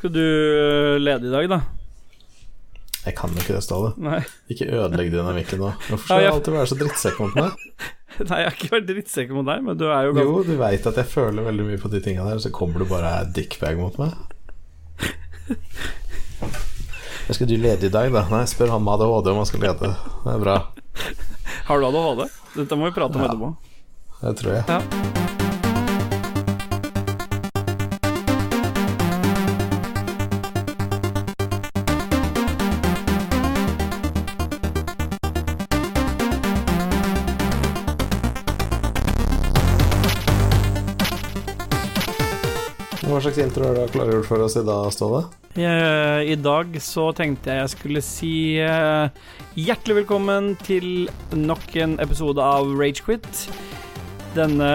Skal du øh, lede i dag, da? Jeg kan ikke det, Ståle. Nei. Ikke ødelegg dynamikken nå. Hvorfor skal ja. alltid være så drittsekk mot meg? Nei, jeg har ikke vært drittsekk mot deg, men du er jo ganske Jo, du veit at jeg føler veldig mye på de tinga der, så kommer du bare dickbag mot meg. Jeg skal du lede i dag, da? Nei, spør han med ADHD om han skal lede. Det er bra. Har du ADHD? Dette må vi prate om Ja. etterpå. Det tror jeg. Ja. Hva slags intro har du klargjort for oss i dag, Ståle? Eh, I dag så tenkte jeg jeg skulle si eh, hjertelig velkommen til nok en episode av Ragequit. Denne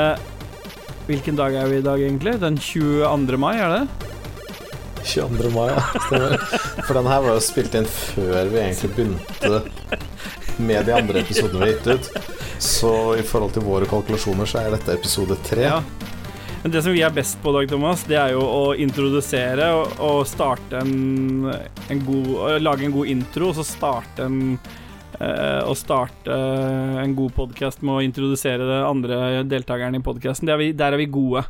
Hvilken dag er vi i dag, egentlig? Den 22. mai, er det? 22. mai, ja. For den her var jo spilt inn før vi egentlig begynte med de andre episodene vi har gitt ut. Så i forhold til våre kalkulasjoner så er dette episode tre. Ja. Men det som vi er best på, Dag Thomas, det er jo å introdusere og, og starte en, en god Lage en god intro, og så starte en eh, Å starte en god podkast med å introdusere de andre deltakerne i podkasten. Der er vi gode.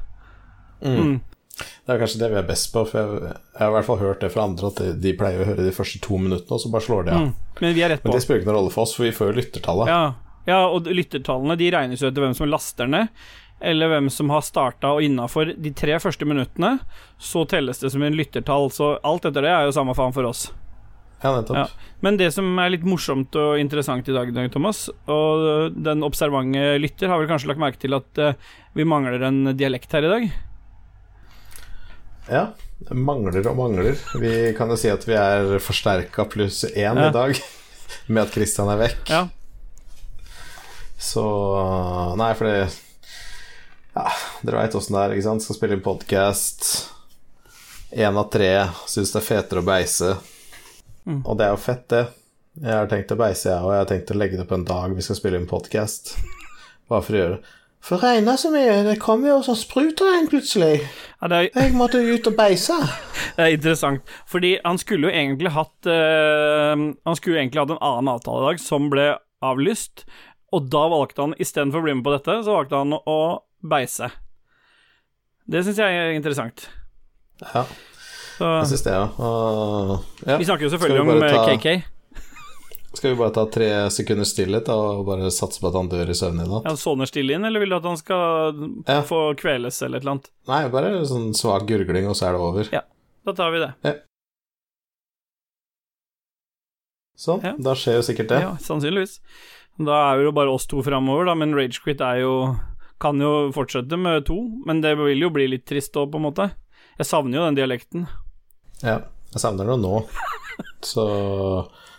Mm. Mm. Det er kanskje det vi er best på, for jeg, jeg har i hvert fall hørt det fra andre, at de, pleier å høre de første to minuttene, og så bare slår de av. Mm. Men er Men det spiller ikke noen rolle for oss, for vi får jo lyttertallet. Ja, ja, og lyttertallene de regnes jo etter hvem som laster ned, eller hvem som har starta, og innafor de tre første minuttene så telles det som en lyttertall. Så alt etter det er jo samme faen for oss. Ja, nettopp. Ja. Men det som er litt morsomt og interessant i dag, Thomas, og den observante lytter har vel kanskje lagt merke til at eh, vi mangler en dialekt her i dag? Ja, mangler og mangler. Vi kan jo si at vi er forsterka pluss én Ja. i dag, med at Christian er vekk. Ja. Så Nei, for det Ja, dere veit åssen det er, ikke sant? Skal spille inn podkast. Én av tre syns det er fetere å beise. Mm. Og det er jo fett, det. Jeg har tenkt å beise, jeg òg. Jeg har tenkt å legge det på en dag vi skal spille inn podkast. Bare for å gjøre det. For det regner så mye. Det kommer jo sånn sprutregn plutselig. Ja, er, Jeg måtte ut og beise. det er interessant, fordi han skulle jo egentlig hatt uh, Han skulle jo egentlig hatt en annen avtale i dag, som ble avlyst, og da valgte han istedenfor å bli med på dette, så valgte han å beise. Det syns jeg er interessant. Ja, Så, jeg syns det, ja. Og, ja. vi snakker jo selvfølgelig om eh, ta- KK. Skal vi bare ta tre sekunder stillhet og bare satse på at han dør i søvn i natt? Ja, Sovner stille inn, eller vil du at han skal Ja. få kveles eller et eller annet? Nei, bare sånn svak gurgling, og så er det over. Ja. Da tar vi det. Sånn, Ja. da skjer jo sikkert det. Ja, sannsynligvis. Da er jo bare oss to framover, da, men Ragequit er jo Kan jo fortsette med to, men det vil jo bli litt trist òg, på en måte. Jeg savner jo den dialekten. Ja, jeg savner det nå. Så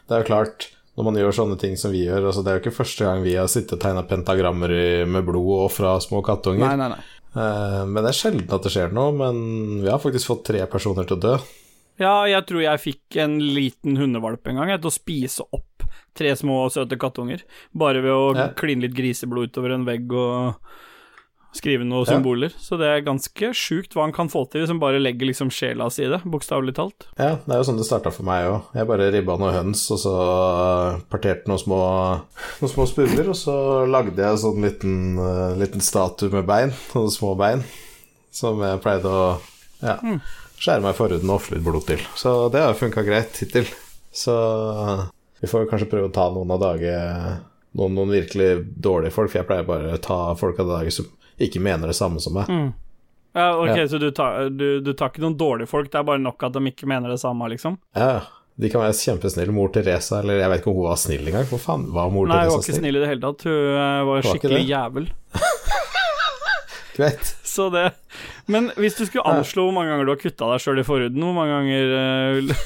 det er jo klart, når man gjør sånne ting som vi gjør altså Det er jo ikke første gang vi har sittet og tegna pentagrammer i, med blod og fra små kattunger. Nei, nei, nei. Eh, men det er sjelden at det skjer noe. Men vi har faktisk fått tre personer til å dø. Ja, jeg tror jeg fikk en liten hundevalp en gang, til å spise opp tre små søte kattunger. Bare ved å Ja. kline litt griseblod utover en vegg og skrive noen Ja. symboler. Så det er ganske sjukt hva han kan få til som bare legger liksom sjela si i det, bokstavelig talt. Ja, det er jo sånn det starta for meg òg. Jeg bare ribba noen høns, og så parterte noen små, noen små spurver, og så lagde jeg sånn liten, eh, liten statue med bein, noen små bein, som jeg pleide å ja, skjære meg i forhuden og ofre litt blod til. Så det har funka greit hittil. Så vi får kanskje prøve å ta noen av dage noen, noen virkelig dårlige folk, for jeg pleier bare å ta folk av dager som ikke mener det samme som meg. Ja, ok, Ja. så du tar, du, du tar ikke noen dårlige folk, det er bare nok at de ikke mener det samme, liksom? Ja, de kan være kjempesnille. Mor Teresa, eller jeg vet ikke om hun var snill engang. For faen var mor Nei, hun var ikke snill i det hele tatt, hun eh, var ikke skikkelig jævel. Greit. Så det Men hvis du skulle anslå hvor mange ganger du har kutta deg sjøl i forhuden, hvor mange ganger eh,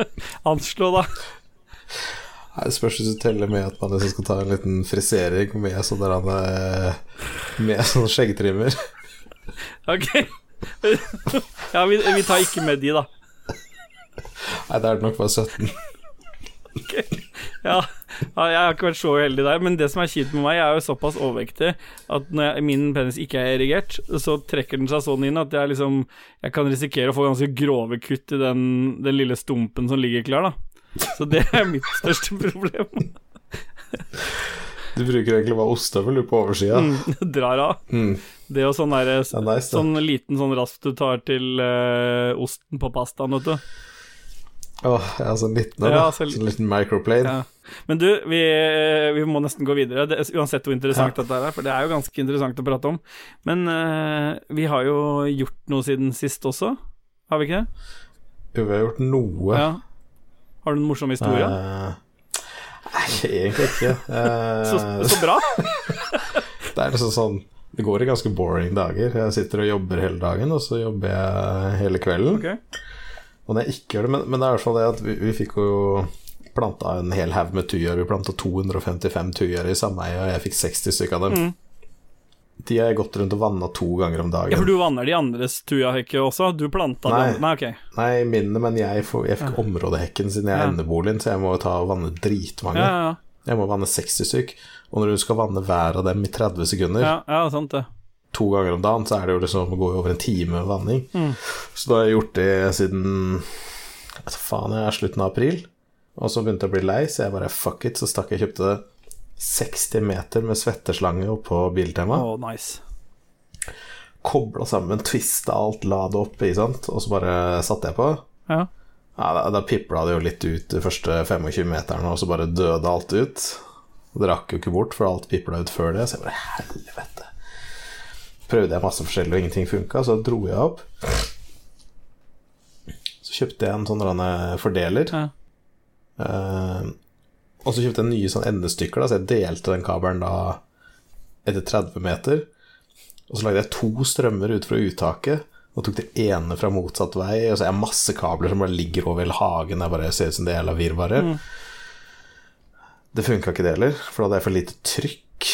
Anslå, da. Det spørs hvis du teller med at man liksom skal ta en liten frisering med sånn Med sånn skjeggtrimmer. Ok. ja, vi, vi tar ikke med de, da. Nei, da er det nok bare 17. Ok. Ja, ja, jeg har ikke vært så uheldig der, men det som er kjipt med meg, jeg er jo såpass overvektig at når jeg, min penis ikke er erigert, så trekker den seg sånn inn at jeg liksom Jeg kan risikere å få ganske grove kutt i den, den lille stumpen som ligger klar, da. Så det er mitt største problem. Du bruker egentlig bare ostehøvel på oversida. Mm, drar av. Mm. Det og sånn derre Det er nice. Sånn liten sånn rasp du tar til uh, osten på pastaen, vet du. Åh, ja, sånn liten en, Ja, så- Sånn liten microplane. Ja. Men du, vi, vi må nesten gå videre, det, uansett hvor interessant dette er, for det er jo ganske interessant å prate om. Men uh, vi har jo gjort noe siden sist også, har vi ikke det? Jo, vi har gjort noe. Ja. Har du en morsom historie? Nei, egentlig ikke. Så, så bra. det er liksom sånn Det går i ganske boring dager. Jeg sitter og jobber hele dagen, og så jobber jeg hele kvelden. Okay. Og når jeg ikke gjør det, men, men det er i hvert fall det at vi, vi fikk jo planta en hel haug med tujaer. Vi planta 255 tujaer i sameie, og jeg fikk 60 stykker av dem. Mm. De har jeg gått rundt og vanna to ganger om dagen. Ja, for du vanner de andres tujahekker også? Du planta Nei. dem? Nei, ok. Nei, mine, men jeg, får, jeg fikk områdehekken siden jeg er Ja. endeboligen, så jeg må ta og vanne dritmange. Ja, ja, Jeg må vanne 60 stykk. Og når du skal vanne hver av dem i 30 sekunder, ja, ja, sant det. to ganger om dagen, så er det jo liksom, å gå over en time med vanning. Mm. Så da har jeg gjort det siden vet faen, jeg er slutten av april. Og så begynte jeg å bli lei, så jeg bare fuck it, så stakk jeg og kjøpte 60 meter med svetteslange oppå Biltema. Oh, nice. Kobla sammen, twista alt, la det opp, sant, og så bare satte jeg på. Ja. Ja, da, da pipla det jo litt ut de første 25 meterne, og så bare døde alt ut. Det rakk jo ikke bort, for alt pipla ut før det, så jeg bare helvete. Prøvde jeg masse forskjellig, og ingenting funka, så dro jeg opp. Så kjøpte jeg en sånn fordeler. Ja. Eh, og så kjøpte jeg nye sånn endestykker, da, så jeg delte den kabelen da etter 30 meter. Og så lagde jeg to strømmer ut fra uttaket, og tok det ene fra motsatt vei. Og så er det masse kabler som bare ligger over hele hagen. Jeg bare ser ut som det hele virvaret. Det funka ikke det heller, for da hadde jeg for lite trykk.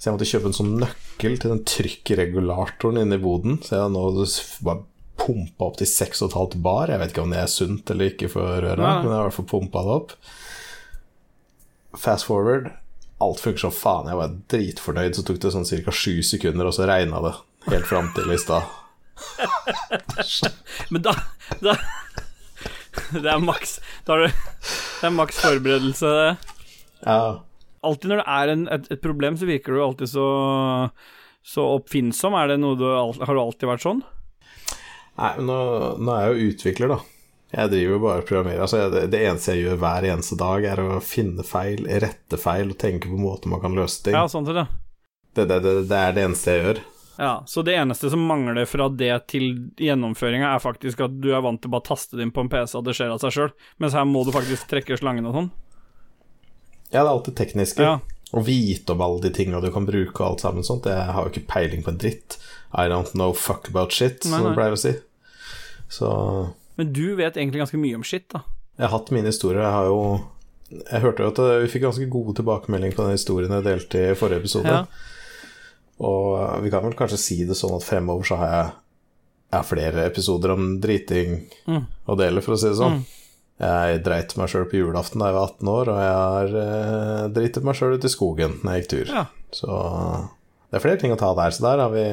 Så jeg måtte kjøpe en sånn nøkkel til den trykkregulatoren inne i boden. Så jeg har nå bare pumpa opp til 6,5 bar. Jeg vet ikke om det er sunt eller ikke for øra, ja. men jeg har i hvert fall pumpa det opp. Fast forward. Alt funker som faen. Jeg var dritfornøyd. Så tok det sånn ca. sju sekunder, og så regna det helt fram til i stad. Men da, da Det er maks Da har du Det er maks forberedelse. Ja. Alltid når det er en, et, et problem, så virker du alltid så Så oppfinnsom. Er det noe du Har du alltid vært sånn? Nei, men nå, nå er jeg jo utvikler, da. Jeg driver jo bare og programmerer. Altså, det, det eneste jeg gjør hver eneste dag, er å finne feil, rette feil og tenke på måter man kan løse ting. Ja, sånn til det. Det, det, det, det er det eneste jeg gjør. Ja, Så det eneste som mangler fra det til gjennomføringa, er faktisk at du er vant til å bare taste det inn på en PC, og det skjer av seg sjøl. Mens her må du faktisk trekke slangen og sånn. Ja, det er alltid tekniske. Ja. Å vite om alle de tinga du kan bruke og alt sammen sånt. Jeg har jo ikke peiling på en dritt. I don't know fuck about shit, som du pleier å si. Så Men du vet egentlig ganske mye om shit, da. jeg har hatt mine historier. Jeg har jo Jeg hørte jo at eh, vi fikk ganske gode tilbakemeldinger på den historien jeg delte i forrige episode. Ja. Og eh, vi kan vel kanskje si det sånn at fremover så har jeg, jeg har flere episoder om driting Mm. å dele, for å si det sånn. Mm. Jeg dreit meg sjøl på julaften da jeg var 18 år, og jeg har eh, dritet meg sjøl ut i skogen når jeg gikk tur. Ja. Så det er flere ting å ta der, så der har vi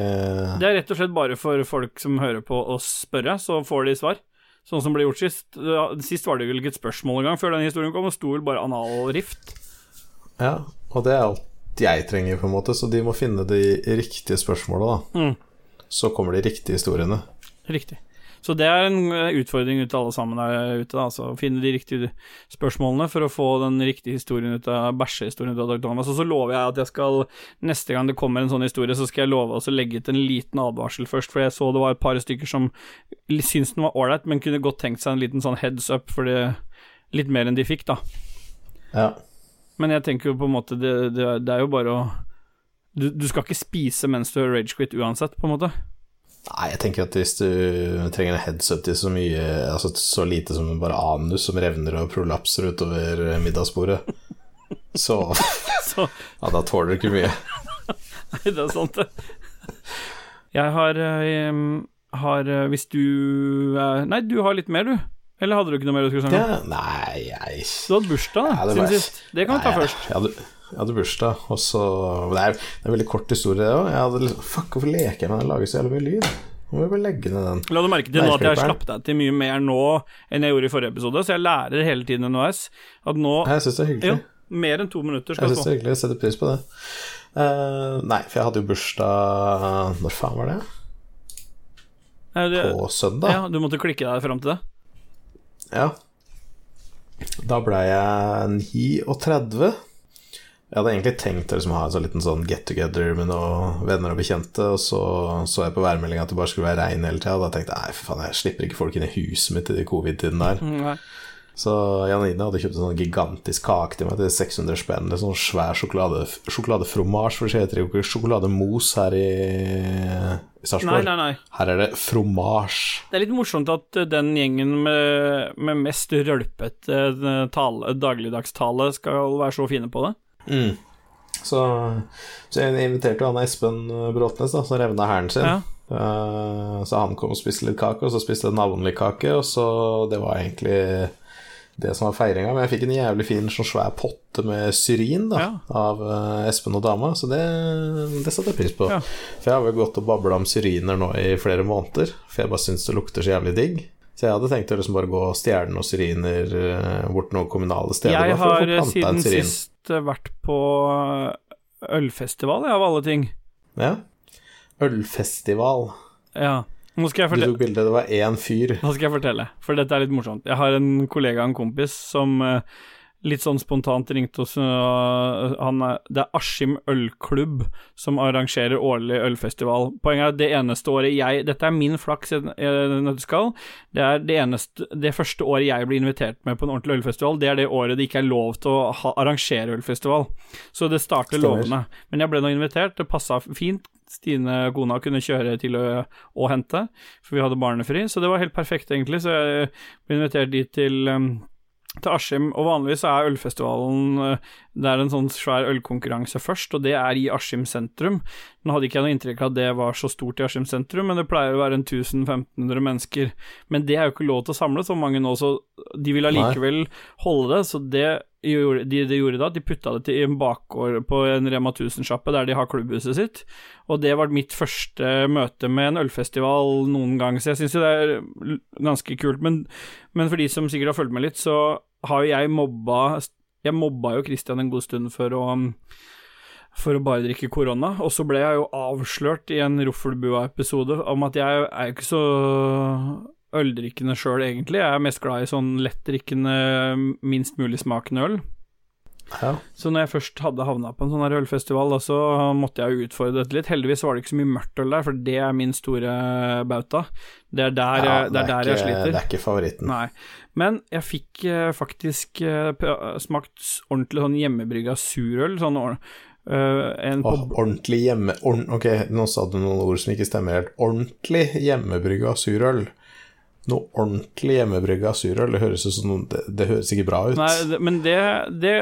Det er rett og slett bare for folk som hører på å spørre, så får de svar. Sånn som ble gjort sist. Sist var det vel ikke et spørsmål engang før den historien kom, og sto vel bare analrift. Ja, og det er alt jeg trenger, på en måte, så de må finne de riktige spørsmåla, da. Mm. Så kommer de riktige historiene. Riktig. Så det er en eh, utfordring ut til alle sammen der ute. Altså, å finne de riktige spørsmålene for å få den riktige historien ut av bæsjehistorien ut av Dr. Thomas. Og så lover jeg at jeg skal, neste gang det kommer en sånn historie, så skal jeg love å legge ut en liten advarsel først, for jeg så det var et par stykker som syntes den var ålreit, men kunne godt tenkt seg en liten sånn heads up, for det litt mer enn de fikk, da. Ja. Men jeg tenker jo på en måte, det, det, det er jo bare å du, du skal ikke spise mens du har ragequit uansett, på en måte. Nei, jeg tenker at hvis du trenger en headset til så mye Altså så lite som bare anus som revner og prolapser utover middagsbordet, så Så Ja, da tåler du ikke mye. Nei, det er sant, det. Jeg har, jeg har eh, Hvis du eh, Nei, du har litt mer, du. Eller hadde du ikke noe mer du skulle om? Ja, nei, jeg Du hadde bursdag da, Ja, siden sist. Det kan vi ta først. Jeg hadde, jeg hadde bursdag, og så Det er, det er en veldig kort historie, det òg. Jeg hadde liksom Fuck, hvorfor leker jeg med den? Lager så jævlig mye lyd. Nå må vi bare legge ned den. La du merke til nå at jeg slapp deg til mye mer nå enn jeg gjorde i forrige episode, så jeg lærer hele tiden NOS at nå Jeg syns det er hyggelig. Jo, mer enn to minutter Jeg skal synes det er hyggelig, jeg setter pris på det. Uh, nei, for jeg hadde jo bursdag Når faen var det? Nei, du, På søndag? Ja, du måtte klikke deg fram til det. Ja. Da ble jeg 39. Jeg hadde egentlig tenkt å liksom ha en sånn liten sånn get together med noen venner og bekjente, og så så jeg på værmeldinga at det bare skulle være regn hele tida, og da tenkte jeg nei, for faen, jeg slipper ikke folk inn i huset mitt i de covid-tiden der. Mm, Nei. Så Janine hadde kjøpt en sånn gigantisk kake til meg til 600 spenn. En sånn svær sjokolade, sjokoladefromasj, for det heter jo ikke sjokolademos her i, i Sarpsborg. Her er det fromasj. Det er litt morsomt at uh, den gjengen med, med mest rølpete uh, dagligdagstale skal være så fine på det. Mm. Så, så jeg inviterte jo han Espen Bråtnes, da, som revna hæren sin. Ja. Eh, så han kom og spiste litt kake, og så spiste han navnlig kake, og så Det var egentlig det som var feiringa. Men jeg fikk en jævlig fin sånn svær potte med syrin da, Ja. av eh, Espen og dama, så det, det satte jeg pris på. Ja. For jeg har vel gått og babla om syriner nå i flere måneder, for jeg bare syns det lukter så jævlig digg. Så jeg hadde tenkt å liksom bare gå og stjele noen syriner eh, bort noen kommunale steder. Jeg har uh, siden en sist uh, vært på uh, ølfestival, jeg, av alle ting. Ja. Ølfestival. Ja. Nå skal jeg Du tok bilde, det var én fyr. Nå skal jeg fortelle, for dette er litt morsomt. Jeg har en kollega, en kompis, som eh, litt sånn spontant ringte oss. øh, han det er Askim ølklubb som arrangerer årlig ølfestival. Poenget er at det eneste året jeg Dette er min flaks i nøtteskall. Det er det eneste Det første året jeg blir invitert med på en ordentlig ølfestival, det er det året det ikke er lov til å ha, arrangere ølfestival. Så det starter lovende. Men jeg ble nå invitert, det passa fint. Stine, kona, kunne kjøre til å, å hente, for vi hadde barnefri, så det var helt perfekt, egentlig. Så jeg ble invitert dit til um, til Askim, og vanligvis er ølfestivalen eh, Det er en sånn svær ølkonkurranse først, og det er i Askim sentrum. Nå hadde ikke jeg noe inntrykk av at det var så stort i Askim sentrum, men det pleier å være en 1500 mennesker. Men det er jo ikke lov til å samle så mange nå, så de vil allikevel holde det. Så det de, de gjorde da, de putta det til i en bakgård på en Rema 1000-sjappe der de har klubbhuset sitt. Og det var mitt første møte med en ølfestival noen gang, så jeg syns jo det er ganske kult. Men, men for de som sikkert har fulgt med litt, så har jo jeg mobba Jeg mobba jo Christian en god stund for å for å bare drikke korona, og så ble jeg jo avslørt i en Roffelbua-episode om at jeg er jo ikke så øldrikkende sjøl, egentlig. Jeg er mest glad i sånn lettdrikkende, minst mulig smakende øl. Ja. Så når jeg først hadde havna på en sånn her ølfestival, da, så måtte jeg jo utfordre dette litt. Heldigvis var det ikke så mye mørkt øl der, for det er min store bauta. Det er der, Ja, jeg, det er der jeg sliter. Det er ikke favoritten. Nei. Men jeg fikk eh, faktisk eh, smakt ordentlig sånn hjemmebrygga surøl. Sånn Uh, eh, Åh, ordentlig hjemme... Ordn, ok, nå sa du noen ord som ikke stemmer helt. Ordentlig hjemmebrygga surøl. Noe ordentlig hjemmebrygga surøl, det høres noe det, det høres ikke bra ut. Nei, det, men det, det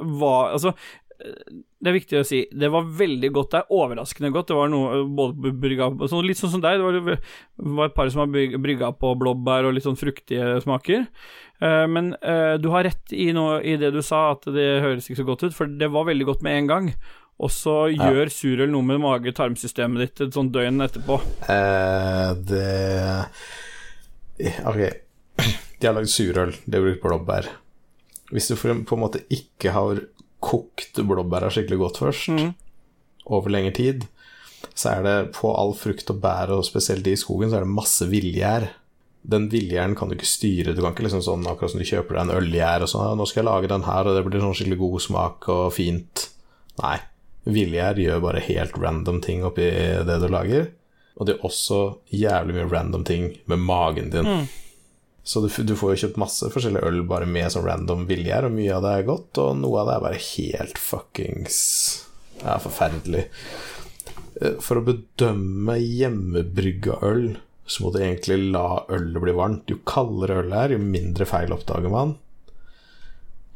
var Altså, det er viktig å si. Det var veldig godt. Det er overraskende godt. Det var noe både brygga så Litt sånn som deg. Det var, var et par som har brygga på blåbær og litt sånn fruktige smaker. Uh, men uh, du har rett i, noe, i det du sa, at det høres ikke så godt ut, for det var veldig godt med en gang. Og så Ja. gjør surøl noe med mage-tarmsystemet ditt et sånt døgn etterpå. Uh, det Ok, de har lagd surøl, det er brukt blåbær. Hvis du for, på en måte ikke har kokt blåbæra skikkelig godt først, mm. over lengre tid, så er det på all frukt og bær, og spesielt i skogen, så er det masse villgjær. Den villgjæren kan du ikke styre. Du kan ikke liksom sånn akkurat som du kjøper deg en ølgjær og sånn «Ja, 'Nå skal jeg lage den her, og det blir sånn skikkelig god smak og fint'. Nei. Villgjær gjør bare helt random ting oppi det du lager. Og det er også jævlig mye random ting med magen din. Mm. Så du, du får jo kjøpt masse forskjellige øl bare med sånn random villgjær, og mye av det er godt, og noe av det er bare helt fuckings Ja, forferdelig. Eh, For å bedømme hjemmebrygga øl, så må du egentlig la ølet bli varmt. Jo kaldere ølet er, jo mindre feil oppdager man.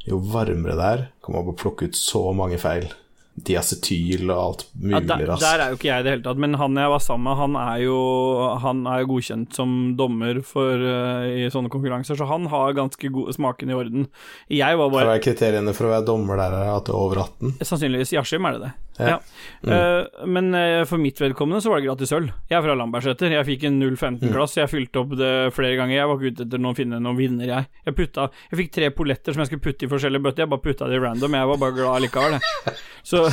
Jo varmere det er, kan man bare plukke ut så mange feil. Diacetyl og alt Ja, mulig der, rask. der er jo ikke jeg i det hele tatt, men han jeg var sammen med, han er jo, han er jo godkjent som dommer for, uh, i sånne konkurranser, så han har ganske god smaken i orden. Jeg var Hva er kriteriene for å være dommer der? er At du er over 18? Sannsynligvis i Askim er det det. Ja. Ja. Eh, men eh, for mitt vedkommende så var det gratis øl. Jeg er fra Lambertseter. Jeg fikk en 015-glass. Jeg fylte opp det flere ganger. Jeg var ikke ute etter noen finne noen vinner, jeg. Jeg, putta, jeg fikk tre polletter som jeg skulle putte i forskjellige bøtter. Jeg bare putta det random. Jeg var bare glad likevel, jeg. Så,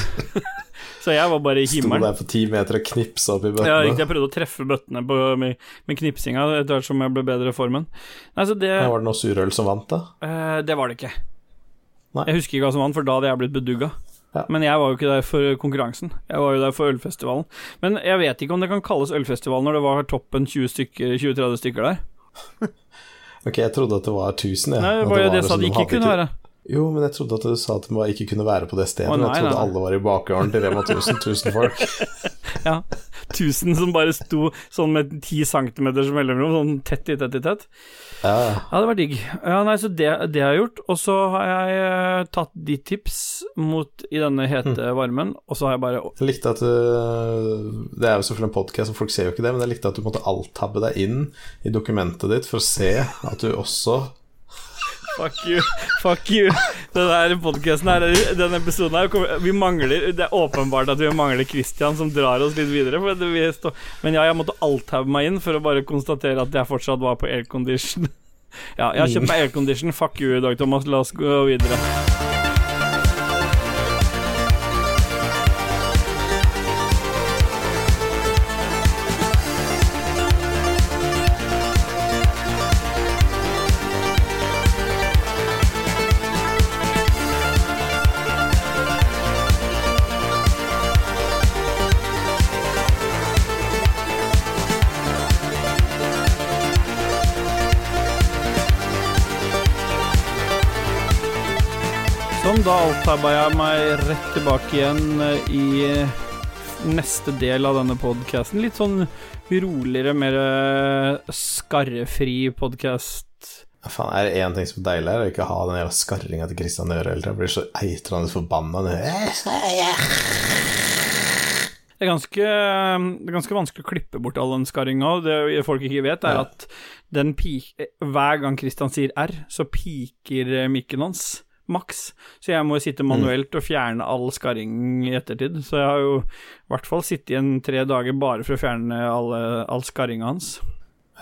så jeg var bare i Sto himmelen. der på ti meter og knipsa opp i Ja, bøttene? riktig. Jeg prøvde å treffe bøttene på, med, med knipsinga etter hvert som jeg ble bedre i formen. Nei, så det, Ja, var det noe surøl som vant, da? eh, det var det ikke. Nei. Jeg husker ikke hva som vant, for da hadde jeg blitt bedugga. Ja. Men jeg var jo ikke der for konkurransen. Jeg var jo der for ølfestivalen. Men jeg vet ikke om det kan kalles ølfestival når det var toppen 20 stykker, 20-30 stykker der. Ok, jeg trodde at det var 1000, jeg. Nei, det var jo det det sa det de ikke kunne være. Jo, men jeg trodde at du sa at vi ikke kunne være på det stedet. Å, nei, jeg trodde nei, alle var i bakgården til Rema 1000. Tusen folk. Ja. 1000 som bare sto sånn med 10 cm mellomrom, sånn tett i tett i tett. Ja, Ja, det var digg. Ja, nei, så det, det har jeg gjort. Og så har jeg eh, tatt de tips mot i denne hete Mm. varmen, og så har jeg bare Jeg likte at du Det er jo selvfølgelig en podkast, og folk ser jo ikke det, men jeg likte at du måtte alt-tabbe deg inn i dokumentet ditt for å se at du også Fuck you, fuck you. Den der podcasten her, denne episoden her Vi mangler Det er åpenbart at vi mangler Christian som drar oss litt videre. Vi men ja, jeg måtte alt-tabbe meg inn for å bare konstatere at jeg fortsatt var på aircondition. Ja, jeg har kjøpt meg aircondition. Fuck you, Dag Thomas. La oss gå videre. Alt-tabba jeg meg rett tilbake igjen eh, i eh, neste del av denne podcasten. Litt sånn roligere, mer eh, skarrefri podkast. Ja, Faen, er det én ting som er deilig, er det ikke å ha den jævla skarringa til Christian hele. Jeg blir så eitrende forbanna. Det er ganske, det er ganske vanskelig å klippe bort all den skarringa. Det folk ikke vet, er at hver gang Christian sier R, så piker mikken hans maks. Så jeg må sitte manuelt og fjerne all skarring i ettertid. Så jeg har jo i hvert fall sittet igjen tre dager bare for å fjerne alle, all skarringa hans.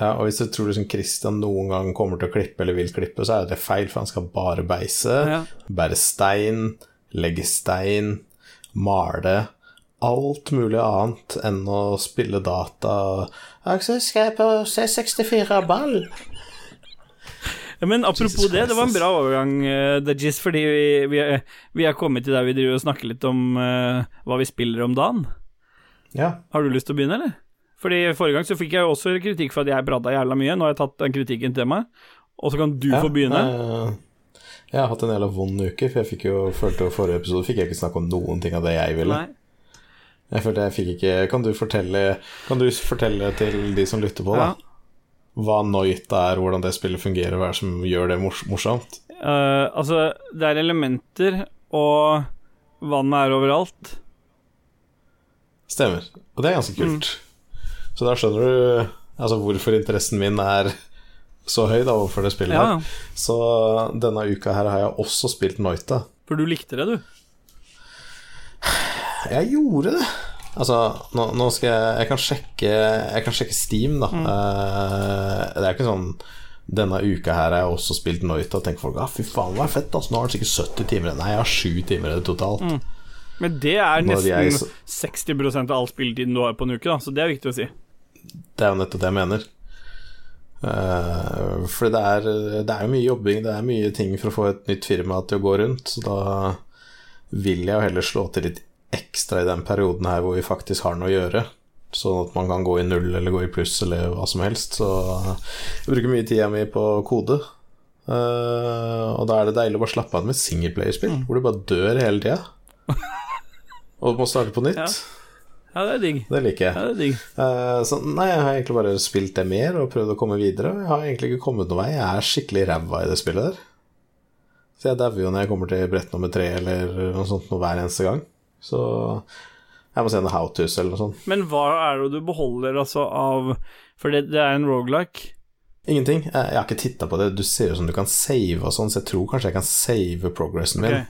Ja, og hvis du tror liksom Christian noen gang kommer til å klippe eller vil klippe, så er det feil, for han skal bare beise, Ja. bære stein, legge stein, male Alt mulig annet enn å spille data. Og skal jeg på C64-ball. Ja, Men apropos det, det var en bra overgang, uh, Dajis, fordi vi, vi, er, vi er kommet til der vi driver og snakker litt om uh, hva vi spiller om dagen. Ja. Har du lyst til å begynne, eller? Fordi Forrige gang så fikk jeg jo også kritikk for at jeg prata jævla mye. Nå har jeg tatt den kritikken til meg, og så kan du ja få begynne. eh, jeg har hatt en jævla vond uke, for jeg fikk jo følte jo forrige episode fikk jeg ikke snakke om noen ting av det jeg ville. Nei. Jeg følte jeg fikk ikke Kan du fortelle Kan du fortelle til de som lytter på, da? Ja. Hva Noita er, hvordan det spillet fungerer, hva er det som gjør det mors morsomt? Uh, altså, det er elementer, og vannet er overalt. Stemmer. Og det er ganske kult. Så da skjønner du altså, hvorfor interessen min er så høy da overfor det spillet. Ja, her. Så denne uka her har jeg også spilt Noita. for du likte det, du. Jeg gjorde det. Altså, nå, nå skal jeg Jeg kan sjekke Jeg kan sjekke Steam, da. Eh, det er ikke sånn Denne uka her har jeg også spilt Noita, og tenker folk ah, fy faen, hva er fett, altså. Nå har han sikkert 70 timer. Nei, jeg har 7 timer i det totalt. Men det er Når jeg nesten 60 av all spilletiden du har på en uke, da, så det er viktig å si. Det er jo nettopp det jeg mener. Uh, for det er, det er jo mye jobbing, det er mye ting for å få et nytt firma til å gå rundt, så da vil jeg jo heller slå til litt ekstra i den perioden her hvor vi faktisk har noe å gjøre. Sånn at man kan gå i null eller gå i pluss eller hva som helst. Så jeg bruker mye tida mi på kode. Eh, og da er det deilig å bare slappe av med singleplayerspill, hvor du bare dør hele tida. og må starte på nytt. Ja. Ja, det er digg. Det liker jeg. Ja, det er digg. Uh, så nei, jeg har egentlig bare spilt det mer og prøvd å komme videre. Jeg har egentlig ikke kommet noen vei. Jeg er skikkelig ræva i det spillet der. Så jeg dauer jo når jeg kommer til brett nummer tre eller noe sånt noe hver eneste gang. Så jeg må se en How To's eller noe sånt. Men hva er det du beholder altså av For det, det er en rogelike. Ingenting. Jeg, jeg har ikke titta på det. Du ser jo som du kan save og sånn, så jeg tror kanskje jeg kan save progressen min.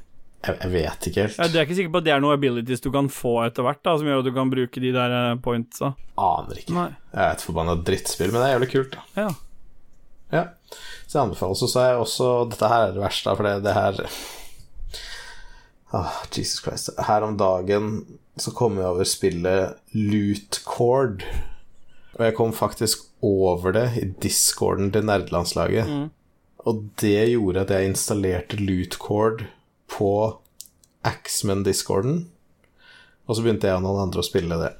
Jeg, jeg vet ikke helt. Ja, du er ikke sikker på at det er noen abilities du kan få etter hvert, da, som gjør at du kan bruke de der eh, pointsa? Aner ikke. Nei. Jeg er et forbanna drittspill, men det er jævlig kult, da. Ja. Ja. Så jeg anbefaler så er jeg også Dette her er det verste, for det, det her ah, Jesus Christ. Her om dagen så kom jeg over spillet Loot Cord. Og jeg kom faktisk over det i discorden til nerdelandslaget. Mm. Og det gjorde at jeg installerte Loot Cord på Axman-discorden. Og så begynte jeg og noen andre å spille det.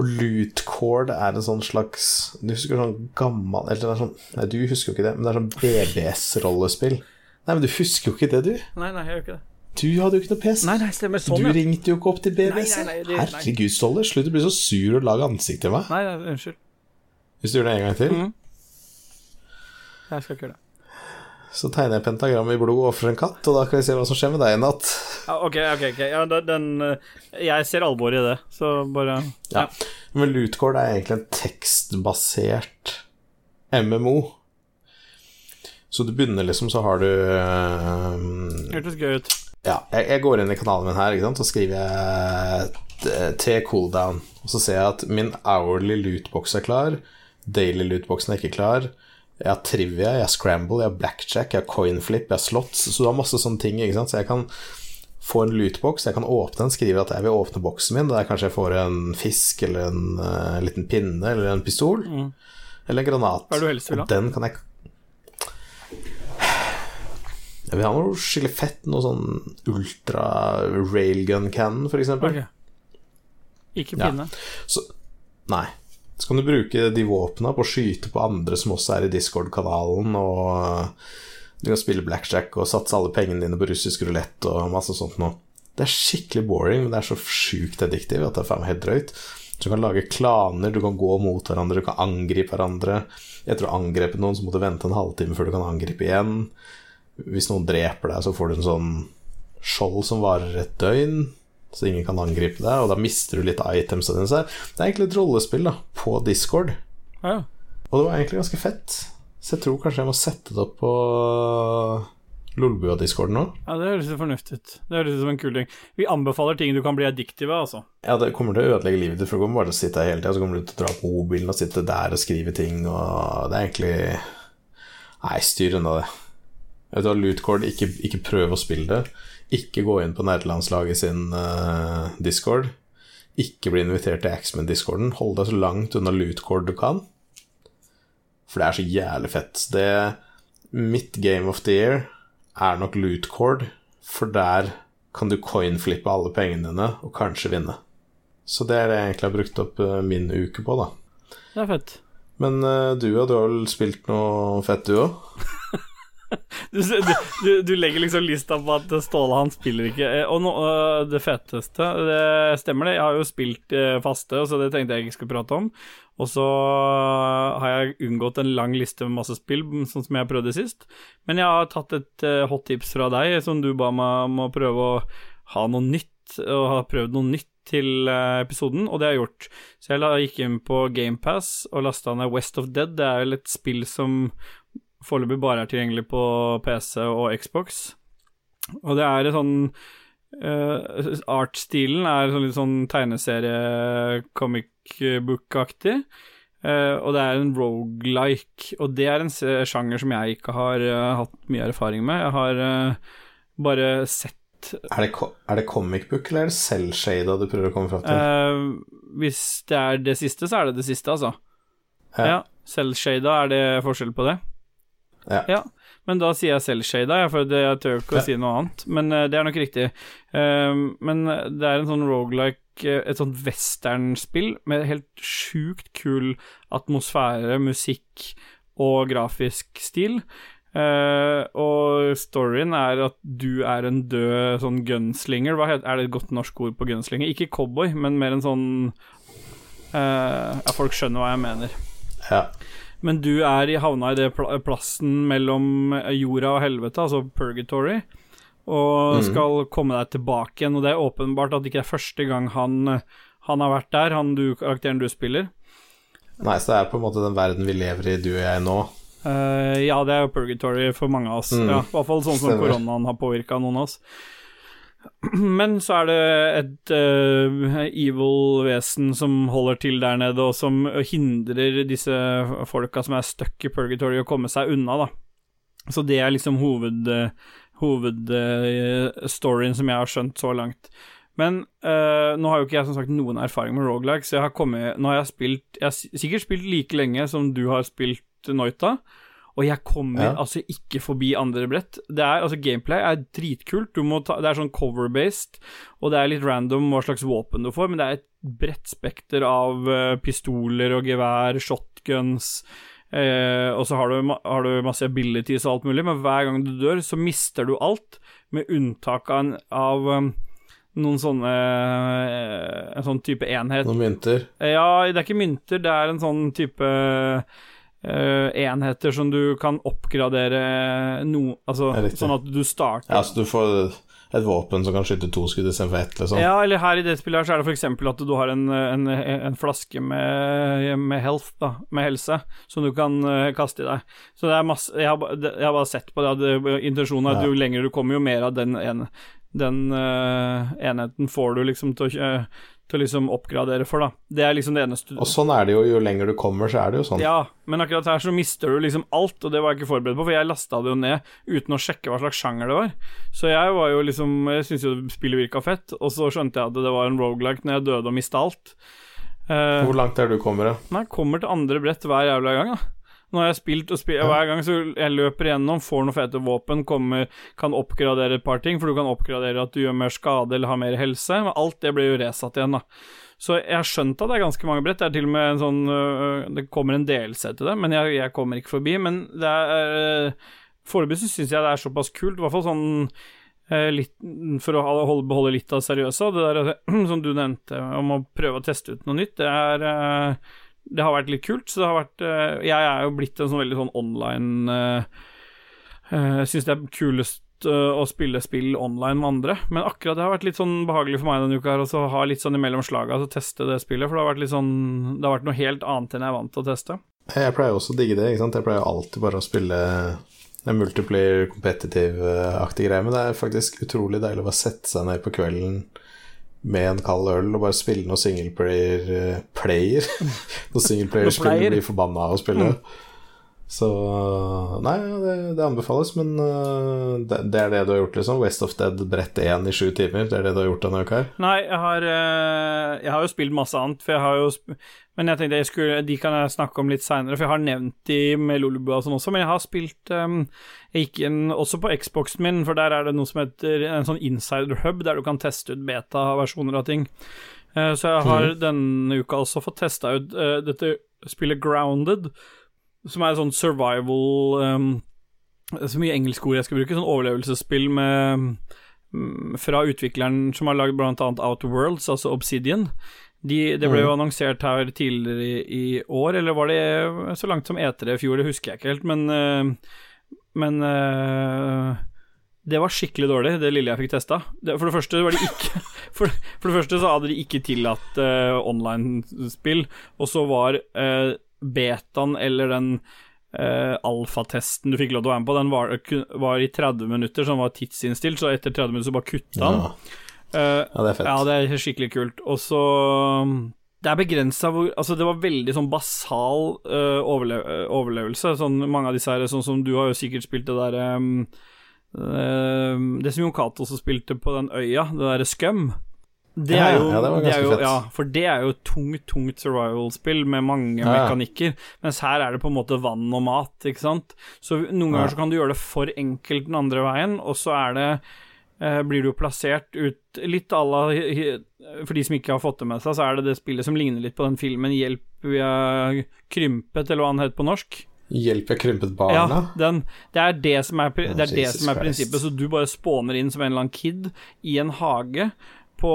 Og Loot Cord er en sånn slags Du husker sånn gammel Eller er sånn Nei, du husker jo ikke det, men det er sånn BBS-rollespill. Nei, men du husker jo ikke det, du. Nei, nei, jeg gjør ikke det. Du hadde jo ikke noe PC. Nei, nei, stemmer sånn, du ja. ringte jo ikke opp til BBC. Nei, nei, nei, det- nei. Herregud, Ståle, slutt å bli så sur og lage ansikt til meg. Nei, nei, unnskyld. Hvis du gjør det en gang til, Mhm. Jeg skal ikke gjøre det. så tegner jeg pentagram i blod ofrer en katt, og da kan vi se hva som skjer med deg i natt. Ja, ok, ok, ok. Ja, da- den eh, Jeg ser alvoret i det, så bare Ja. Men Lootcord er egentlig en tekstbasert MMO. Så du begynner liksom, så har du eh, Hørtes gøy ut. Ja, jeg, jeg går inn i kanalen min her, ikke sant, så skriver jeg t- T cooldown, og så ser jeg at min hourly lootbox er klar, daily lootboxen er ikke klar, jeg har trivia, jeg har scramble, jeg har blackjack, jeg har coinflip, jeg har slots, så du har masse sånne ting, ikke sant, så jeg kan få en lootbox, jeg kan åpne den, skrive at jeg vil åpne boksen min, der kanskje jeg får en fisk, eller en uh, liten pinne, eller en pistol, eller en granat. Hva er det du helst vil ha? Den kan jeg Jeg vil ha noe skikkelig fett, noe sånn ultra railgun cannon, for eksempel. Ok. Ikke Ja. pinne. Så, nei. Så kan du bruke de våpna på å skyte på andre som også er i Discord-kanalen, og du kan spille blackjack og satse alle pengene dine på russisk rulett og masse sånt noe. Det er skikkelig boring, men det er så sjukt addictive at det er faen meg helt drøyt. Du kan lage klaner, du kan gå mot hverandre, du kan angripe hverandre. Etter å ha angrepet noen, så må du vente en halvtime før du kan angripe igjen. Hvis noen dreper deg, så får du en sånn skjold som varer et døgn, så ingen kan angripe deg, og da mister du litt dine. Det er egentlig et rollespill da, på Discord, Ja, og det var egentlig ganske fett. Så jeg tror kanskje jeg må sette det opp på Lolbua-discorden nå. ja, det høres fornuftig ut. Det høres ut som en kul ting. Vi anbefaler ting du kan bli addiktiv av, altså. Ja, det kommer til å ødelegge livet ditt, for du kommer bare til å sitte her hele tida, så kommer du til å dra på mobilen og sitte der og skrive ting, og det er egentlig Nei, styr unna det. Vet du Lootcord, ikke, ikke prøv å spille det. Ikke gå inn på nerdelandslaget sin uh, discord. Ikke bli invitert til Axman-discorden. Hold deg så langt unna Lootcord du kan. For det er så jævlig fett. Det Mitt game of the year er nok Lootcord, for der kan du coinflippe alle pengene dine og kanskje vinne. Så det er det jeg egentlig har brukt opp eh, min uke på, da. Det er fett. Men uh, du, ja, du har vel spilt noe fett, du òg? Du, du, du, legger liksom lista på at Ståle han spiller ikke Eh, Og nå, øh, det feteste Det stemmer det, jeg har jo spilt eh, faste, så det tenkte jeg ikke skulle prate om. Og så har jeg unngått en lang liste med masse spill, sånn som jeg prøvde sist. Men jeg har tatt et eh, hot tips fra deg, som du ba meg om å prøve å ha noe nytt, og har prøvd noe nytt til eh, episoden, og det har jeg gjort. Så jeg gikk inn på GamePass og lasta ned West of Dead. Det er vel et spill som foreløpig bare er tilgjengelig på PC og Xbox. Og det er sånn uh, Artstilen er sånn litt sånn tegneserie comic book-aktig. Uh, og det er en rogelike, og det er en sjanger som jeg ikke har uh, hatt mye erfaring med. Jeg har uh, bare sett Er det, er det comic book, eller er det selvshada du prøver å komme fram til? eh, Hvis det er det siste, så er det det siste, altså. Ja. Ja. Selvshada, er det forskjell på det? Ja. Men da sier jeg selvshada, ja, for jeg tør ikke å si noe annet. Men eh, det er nok riktig. Eh, men det er en sånn rogelike, eh, et sånt westernspill med helt sjukt kul atmosfære, musikk og grafisk stil. Eh, og storyen er at du er en død sånn gunslinger. Heter, er det et godt norsk ord på gunslinger? Ikke cowboy, men mer en sånn eh, Ja, folk skjønner hva jeg mener. ja. Men du er i, havna i det pla plassen mellom jorda og helvete, altså purgatory. og Mhm. skal komme deg tilbake igjen. Og det er åpenbart at det ikke er første gang han, han har vært der, han du, karakteren du spiller. Nei, så det er på en måte den verden vi lever i, du og jeg nå. Uh, ja, det er jo purgatory for mange av oss. Mm. Ja, I hvert fall sånn som Stemmer. koronaen har påvirka noen av oss. Men så er det et uh, evil vesen som holder til der nede, og som hindrer disse folka som er stuck i purgatory, å komme seg unna, da. Så det er liksom hoved, hovedstoryen som jeg har skjønt så langt. Men uh, nå har jo ikke jeg som sagt noen erfaring med rogelike, så jeg har kommet Nå har jeg spilt Jeg har sikkert spilt like lenge som du har spilt Noita, og jeg kommer Ja. altså ikke forbi andre brett. Det er, altså Gameplay er dritkult. Ta, det er sånn cover-based, og det er litt random hva slags våpen du får, men det er et bredt spekter av uh, pistoler og gevær, shotguns uh, Og så har du, har du masse abilities og alt mulig, men hver gang du dør, så mister du alt, med unntak av, en, av um, noen sånne eh, En sånn type enhet Noen mynter. ja, det er ikke mynter, det er en sånn type eh, enheter som du kan oppgradere no, Altså sånn at du starter Ja, så du får et våpen som kan skyte to skudd istedenfor ett, liksom. Ja, eller her i det spillet her så er det f.eks. at du har en, en, en flaske med, med health, da, med helse, som du kan uh, kaste i deg. Så det er masse Jeg har, jeg har bare sett på det, at intensjonen er at Ja. jo lenger du kommer, jo mer av den, en, den uh, enheten får du liksom til å, kjø- til å liksom oppgradere for, da. Det er liksom det eneste Og sånn er det jo, jo lenger du kommer, så er det jo sånn. Ja, men akkurat her så mister du liksom alt, og det var jeg ikke forberedt på, for jeg lasta det jo ned uten å sjekke hva slags sjanger det var. Så jeg var jo liksom Jeg syntes jo spillet virka fett, og så skjønte jeg at det var en rogelike når jeg døde og mista alt. Uh, Hvor langt er du kommer, da? Nei, kommer til andre brett hver jævla gang, da. Nå har jeg spilt og spilt, hver gang så jeg løper igjennom, får noen fete våpen, kommer, kan oppgradere et par ting, for du kan oppgradere at du gjør mer skade eller har mer helse, men alt det blir jo resatt igjen, da. Så jeg har skjønt at det er ganske mange brett, det er til og med en sånn øh, Det kommer en delelse til det, men jeg, jeg kommer ikke forbi. Men det er øh, Foreløpig så syns jeg det er såpass kult, i hvert fall sånn eh, litt, for å holde, beholde litt av det seriøse. Det der som du nevnte om å prøve å teste ut noe nytt, det er Det har vært litt kult. Så det har vært uh, Jeg er jo blitt en sånn veldig sånn online uh, uh syns det er kulest uh, å spille spill online med andre, men akkurat det har vært litt sånn behagelig for meg denne uka her å ha litt sånn imellom slaga og teste det spillet, for det har vært litt sånn Det har vært noe helt annet enn jeg er vant til å teste. Jeg pleier også å digge det. ikke sant? Jeg pleier alltid bare å spille en multiplayer, competitive-aktig greie, men det er faktisk utrolig deilig å bare sette seg ned på kvelden med en kald øl og bare spille noe singleplayer eh, Player? noe singleplayer-spill blir forbanna av å spille. Så Nei, det, det anbefales, men eh, det, det er det du har gjort, liksom? West of Dead brett 1 i sju timer? Det er det du har gjort denne uka? Nei, jeg har, eh, jeg har jo spilt masse annet, for jeg har jo Men jeg tenkte jeg skulle, de kan jeg snakke om litt seinere, for jeg har nevnt de med Lolebua og sånn også, men jeg har spilt um, Jeg gikk inn også på Xboxen min, for der er det noe som heter en sånn insider hub, der du kan teste ut beta-versjoner av ting. Uh, så jeg har denne uka også fått testa ut uh, dette spillet Grounded, som er et sånt survival um, Så mye engelske ord jeg skal bruke, sånn overlevelsesspill med mm, fra utvikleren som har lagd annet Outer Worlds, altså Obsidian. De, det ble jo annonsert her tidligere i, i år, eller var det så langt som E3 i fjor, det husker jeg ikke helt, men eh, Men eh, det var skikkelig dårlig, det lille jeg fikk testa. For det første var de ikke For, for det første så hadde de ikke tillatt uh, online-spill, og så var eh, betaen eller den uh, alfatesten du fikk lov til å være med på, den var, var i 30 minutter, så den var tidsinnstilt, så etter 30 minutter så bare kutta den. Ja, Uh, ja, det er fett. ja, det er skikkelig kult. Og så Det er begrensa hvor Altså, det var veldig sånn basal uh, overle overlevelse. Sånn mange av disse her, sånn som du har jo sikkert spilt det derre um, uh, Det som Jon Cato også spilte på den øya, det derre Scum. Det er jo, ja, det det er jo. Ja, for det er jo tungt, tungt survival-spill med mange Ja, mekanikker. Mens her er det på en måte vann og mat, ikke sant. Så noen ganger så kan du gjøre det for enkelt den andre veien, og så er det eh, blir du plassert ut litt à la For de som ikke har fått det med seg, så er det det spillet som ligner litt på den filmen 'Hjelp, vi er krympet', eller hva den het på norsk. Hjelp, jeg krympet Ja, den, det er det som er, det er, det som er prinsippet. Så du bare spåner inn som en eller annen kid i en hage på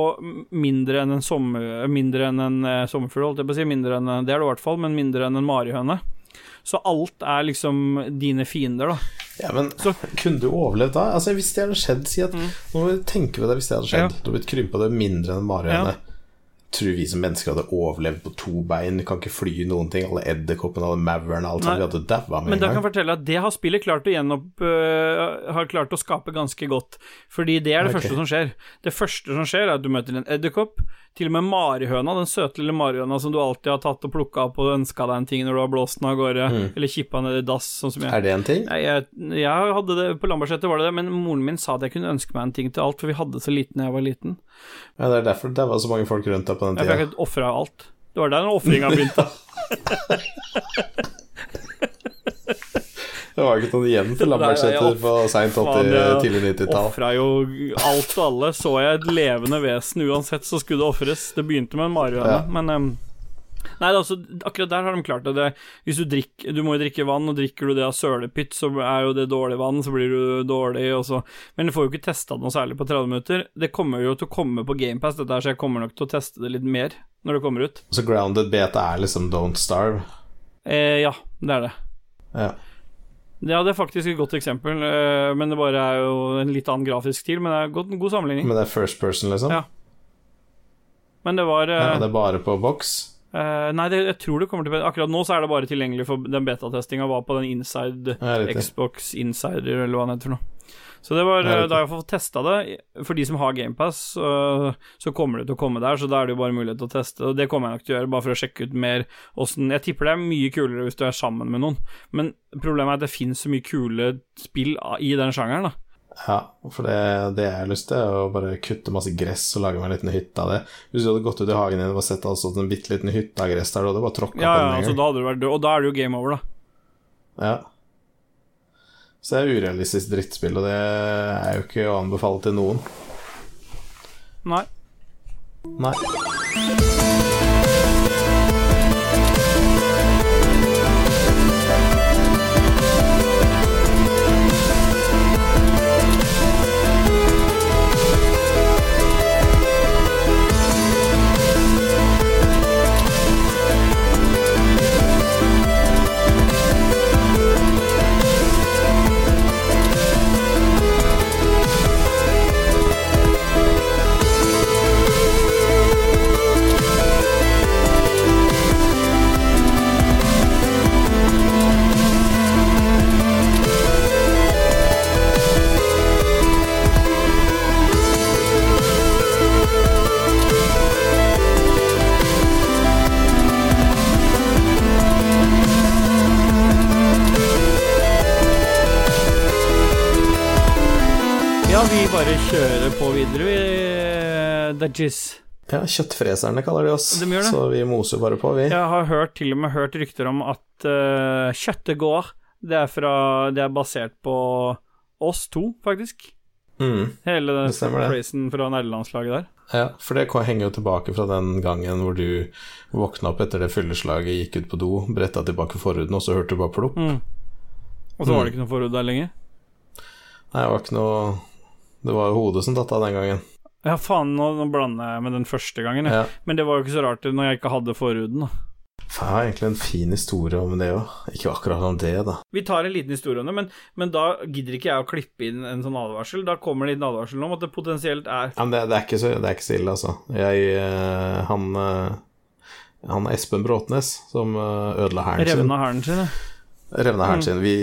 mindre enn en, sommer, mindre enn en eh, sommerfugl, holdt jeg på å si. Mindre enn, det er det i hvert fall, men mindre enn en marihøne. Så alt er liksom dine fiender, da. Ja, men Så- kunne du overlevd da? Altså, Hvis det hadde skjedd, si at Nå må du tenke på det hvis det hadde skjedd. Mm. Ja. Du har blitt krympa det mindre enn en marihøne. Ja. Tror vi som mennesker hadde overlevd på to bein? Kan ikke fly noen ting. Alle edderkoppene, alle maurene, alt sånt. Vi hadde daua med Men da kan jeg gang. fortelle at det har spillet klart å gjenopp Uh, Har klart å skape ganske godt. Fordi det er det okay. første som skjer. Det første som skjer, er at du møter en edderkopp. Til og med marihøna, den søte lille marihøna som du alltid har tatt og plukka opp og ønska deg en ting når du har blåst den av gårde, eller kippa ned i dass, sånn som jeg Er det en ting? Jeg, jeg, jeg hadde det På Lambertseter var det det, men moren min sa at jeg kunne ønske meg en ting til alt, for vi hadde så liten da jeg var liten. Ja, Det er derfor det var så mange folk rundt deg på den Jeg tida. fikk ofra alt. Det var der ofringa begynte. Det var ikke noen igjen for Lambertseter på seint 80-, Faen, jeg tidlig 90-tall. Ofra jo alt og alle. Så jeg et levende vesen uansett, så skulle det ofres. Det begynte med en marihøne, Ja. men em, Nei, altså, akkurat der har de klart det. det. Hvis du drikker Du må jo drikke vann, og drikker du det av sølepytt, så er jo det dårlig vann, så blir du dårlig, og så Men du får jo ikke testa noe særlig på 30 minutter. Det kommer jo til å komme på GamePass, dette her, så jeg kommer nok til å teste det litt mer når det kommer ut. Så Grounded Beta er liksom Don't Starve. Eh, ja, det er det. Ja. Ja, det er faktisk et godt eksempel, eh, men det bare er jo en litt annen grafisk stil, men det er god, god sammenligning. Men det er first person, liksom? Ja. Men det var eh, Ja, det er bare på boks? Eh, Nei, det, jeg tror det kommer til Akkurat nå så er det bare tilgjengelig for den betatestinga var på den Inside Ja. Xbox Insider, eller hva den heter for noe. Så det var, Ja, eh, da jeg fått testa det. For de som har GamePass, uh, så kommer det til å komme der, så da er det jo bare mulighet til å teste. Og det kommer jeg nok til å gjøre, bare for å sjekke ut mer åssen Jeg tipper det er mye kulere hvis du er sammen med noen, men problemet er at det finnes så mye kule spill i den sjangeren, da. Ja, for det, det jeg har lyst til, er å bare kutte masse gress og lage meg en liten hytte av det. Hvis du hadde gått ut i hagen din og sett altså en bitte liten hytte av gress der, da hadde du bare tråkka Ja, på den Ja, altså, da hadde du vært død, og da er det jo game over, da. Ja. Så det er urealistisk drittspill, og det er jo ikke å anbefale til noen. Nei. Nei. Bare kjører på videre, vi. Dudgies. Ja, kjøttfreserne kaller de oss, De gjør det. så vi moser bare på, vi. Jeg har hørt, til og med hørt rykter om at uh, kjøttet går. Det er, fra, det er basert på oss to, faktisk. Mm. Hele phrasen fra nerdelandslaget der. Ja, for det henger jo tilbake fra den gangen hvor du våkna opp etter det fylleslaget, gikk ut på do, bretta tilbake forhuden, og så hørte du bare plopp. Mm. Og så var det ikke noe forhud der lenger. Nei, det var ikke noe Det var jo hodet som datt av den gangen. Ja, faen, nå, nå blander jeg med den første gangen. Ja. Men det var jo ikke så rart når jeg ikke hadde forhuden. da. Jeg har egentlig en fin historie om det òg. Ikke akkurat om det, da. Vi tar en liten historie om det, men, men da gidder ikke jeg å klippe inn en sånn advarsel. Da kommer det en liten advarsel om at det potensielt er Ja, det, det, er ikke så, det er ikke så ille, altså. Jeg eh, Han eh, Han Espen Bråtnes som eh, ødela hæren sin. revna hæren sin. ja. Revna hæren Mm. sin. Vi.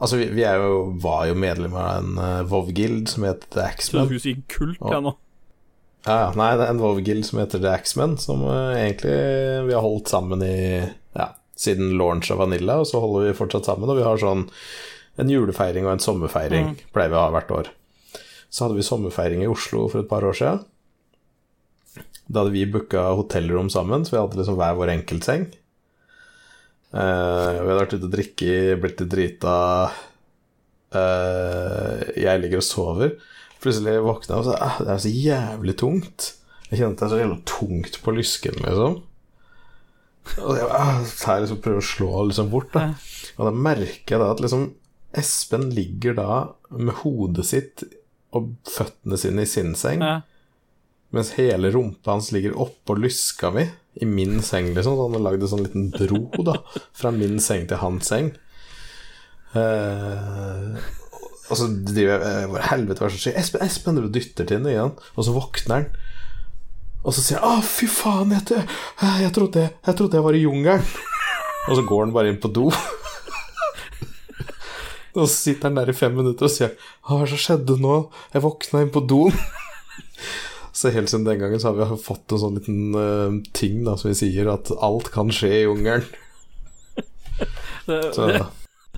Altså, vi, vi jo, var jo medlem av en uh, Vov-guild som het The Så du skulle si kult, Ja. nå. Ja. Nei, det er en Vov-guild som heter The Axemen, som uh, egentlig vi har holdt sammen i Ja, siden launch av Vanilla, og så holder vi fortsatt sammen, og vi har sånn en julefeiring og en sommerfeiring, Mm. pleier vi å ha hvert år. Så hadde vi sommerfeiring i Oslo for et par år siden. Da hadde vi booka hotellrom sammen, så vi hadde liksom hver vår enkeltseng. Eh, vi hadde vært ute og drikke, blitt litt drita. Uh, jeg ligger og sover. Plutselig våkna jeg og sa ah, det er så jævlig tungt. Jeg kjente det er så jævlig tungt på lysken, liksom. Og jeg ah, liksom prøver å slå liksom bort, da. Og da merker jeg da at liksom Espen ligger da med hodet sitt og føttene sine i sin seng, Ja. mens hele rumpa hans ligger oppå lyska mi. I min seng, liksom. Så han har lagd en sånn liten bro da fra min seng til hans seng. Eh, og så driver jeg Hvor Helvete, hva er det som skjer? Espen, Espen du dytter til henne igjen, og så våkner han. Og så sier han 'Å, fy faen, jeg, jeg, jeg, trodde, jeg trodde jeg var i jungelen'. og så går han bare inn på do. og så sitter han der i fem minutter og sier 'Hva skjedde nå? Jeg våkna inn på doen'. Så helt siden den gangen så har vi fått en sånn liten uh, ting da, som vi sier, at alt kan skje i jungelen. så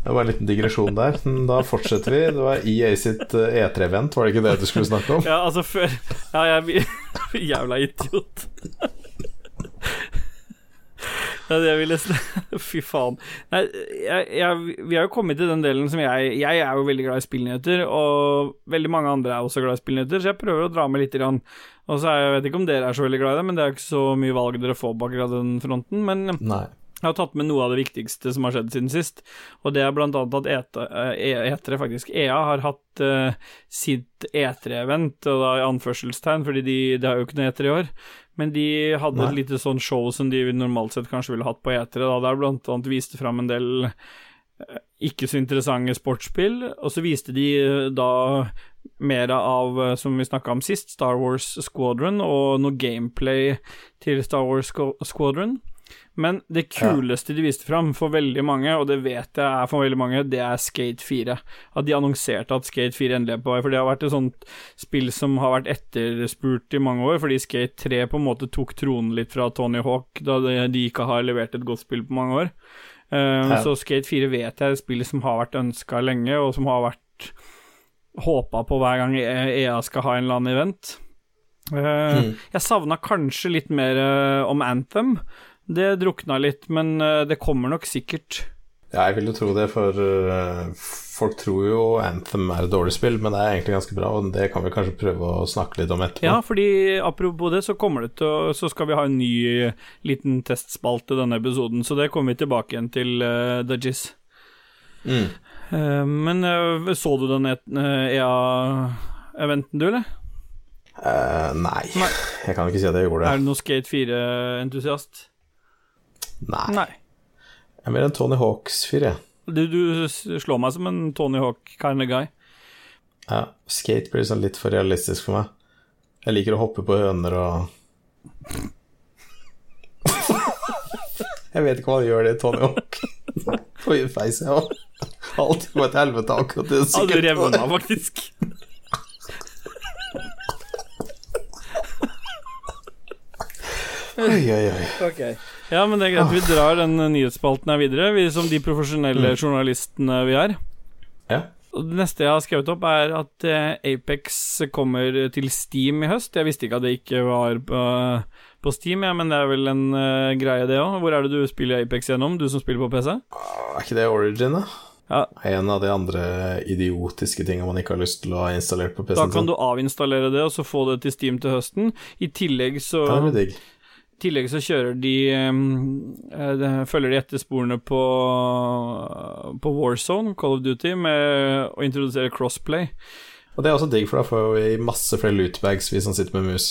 det var en liten digresjon der. Men Da fortsetter vi. Det var EA sitt E3-event, var det ikke det du skulle snakke om? Ja, altså før Ja, jeg Jævla idiot. Det jeg ville Fy faen. Nei, jeg, jeg, vi har jo kommet til den delen som jeg Jeg er jo veldig glad i spillnyheter, og veldig mange andre er også glad i spillnyheter, så jeg prøver å dra med litt. Grann. Og så er, Jeg vet ikke om dere er så veldig glad i det, men det er jo ikke så mye valg dere får akkurat den fronten. Men Nei. Jeg har tatt med noe av det viktigste som har skjedd siden sist, og det er blant annet at E3, faktisk, EA har hatt uh, sitt E3-event, og da i anførselstegn, fordi de, de har jo ikke noe E3 i år, men de hadde Nei. et lite sånn show som de normalt sett kanskje ville hatt på E3, da, der blant annet viste fram en del uh, ikke så interessante sportsspill, og så viste de uh, da mer av, som vi snakka om sist, Star Wars Squadron, og noe gameplay til Star Wars Squadron. Men det kuleste de viste fram for veldig mange, og det vet jeg er for veldig mange, det er Skate 4. At de annonserte at Skate 4 endelig er på vei. For det har vært et sånt spill som har vært etterspurt i mange år, fordi Skate 3 på en måte tok tronen litt fra Tony Hawk, da de ikke har levert et godt spill på mange år. Um. Så Skate 4 vet jeg er et spill som har vært ønska lenge, og som har vært håpa på hver gang EA skal ha en eller annen event. Uh, mm. Jeg savna kanskje litt mer uh, om Anthem. Det drukna litt, men eh, det kommer nok sikkert. Ja, jeg vil jo tro det, for uh, folk tror jo Anthem er et dårlig spill, men det er egentlig ganske bra, og det kan vi kanskje prøve å snakke litt om etterpå. Ja, fordi apropos det, så kommer det til å Så skal vi ha en ny liten testspalte denne episoden, så det kommer vi tilbake igjen til uh, Jizz. Mm. Uh, men så du den EA-eventen, du, eller? nei. nei. Jeg kan ikke si at jeg gjorde det. Er du noen Skate 4-entusiast? Nei. Nei. Jeg er mer en Tony Hawks-fyr, jeg. Du, du, slår meg som en Tony Hawk kind of guy. Ja, skate blir sånn litt for realistisk for meg. Jeg liker å hoppe på høner og Jeg vet ikke hva han gjør det, Tony Hawk. På feis, jeg òg. Alt går til helvete akkurat det. Ja, du revna faktisk. oi, oi, oi. Okay. Ja, men det er greit. Vi drar den nyhetsspalten her videre, vi som de profesjonelle mm. journalistene vi er. Ja. Og det neste jeg har skrevet opp, er at eh, Apex kommer til Steam i høst. Jeg visste ikke at det ikke var på, på Steam, ja, men det er vel en uh, greie, det òg. Hvor er det du spiller Apex gjennom, du som spiller på PC? Er ikke det Origin, da? Ja. En av de andre idiotiske tingene man ikke har lyst til å ha installert på PC-en. Da kan du avinstallere det, og så få det til Steam til høsten. I tillegg så tillegg så kjører de, eh, de Følger de etter sporene på, på Warzone, Call of Duty, med å introdusere crossplay. Og det er også digg, for da får vi masse flere lootbags, vi som sitter med mus.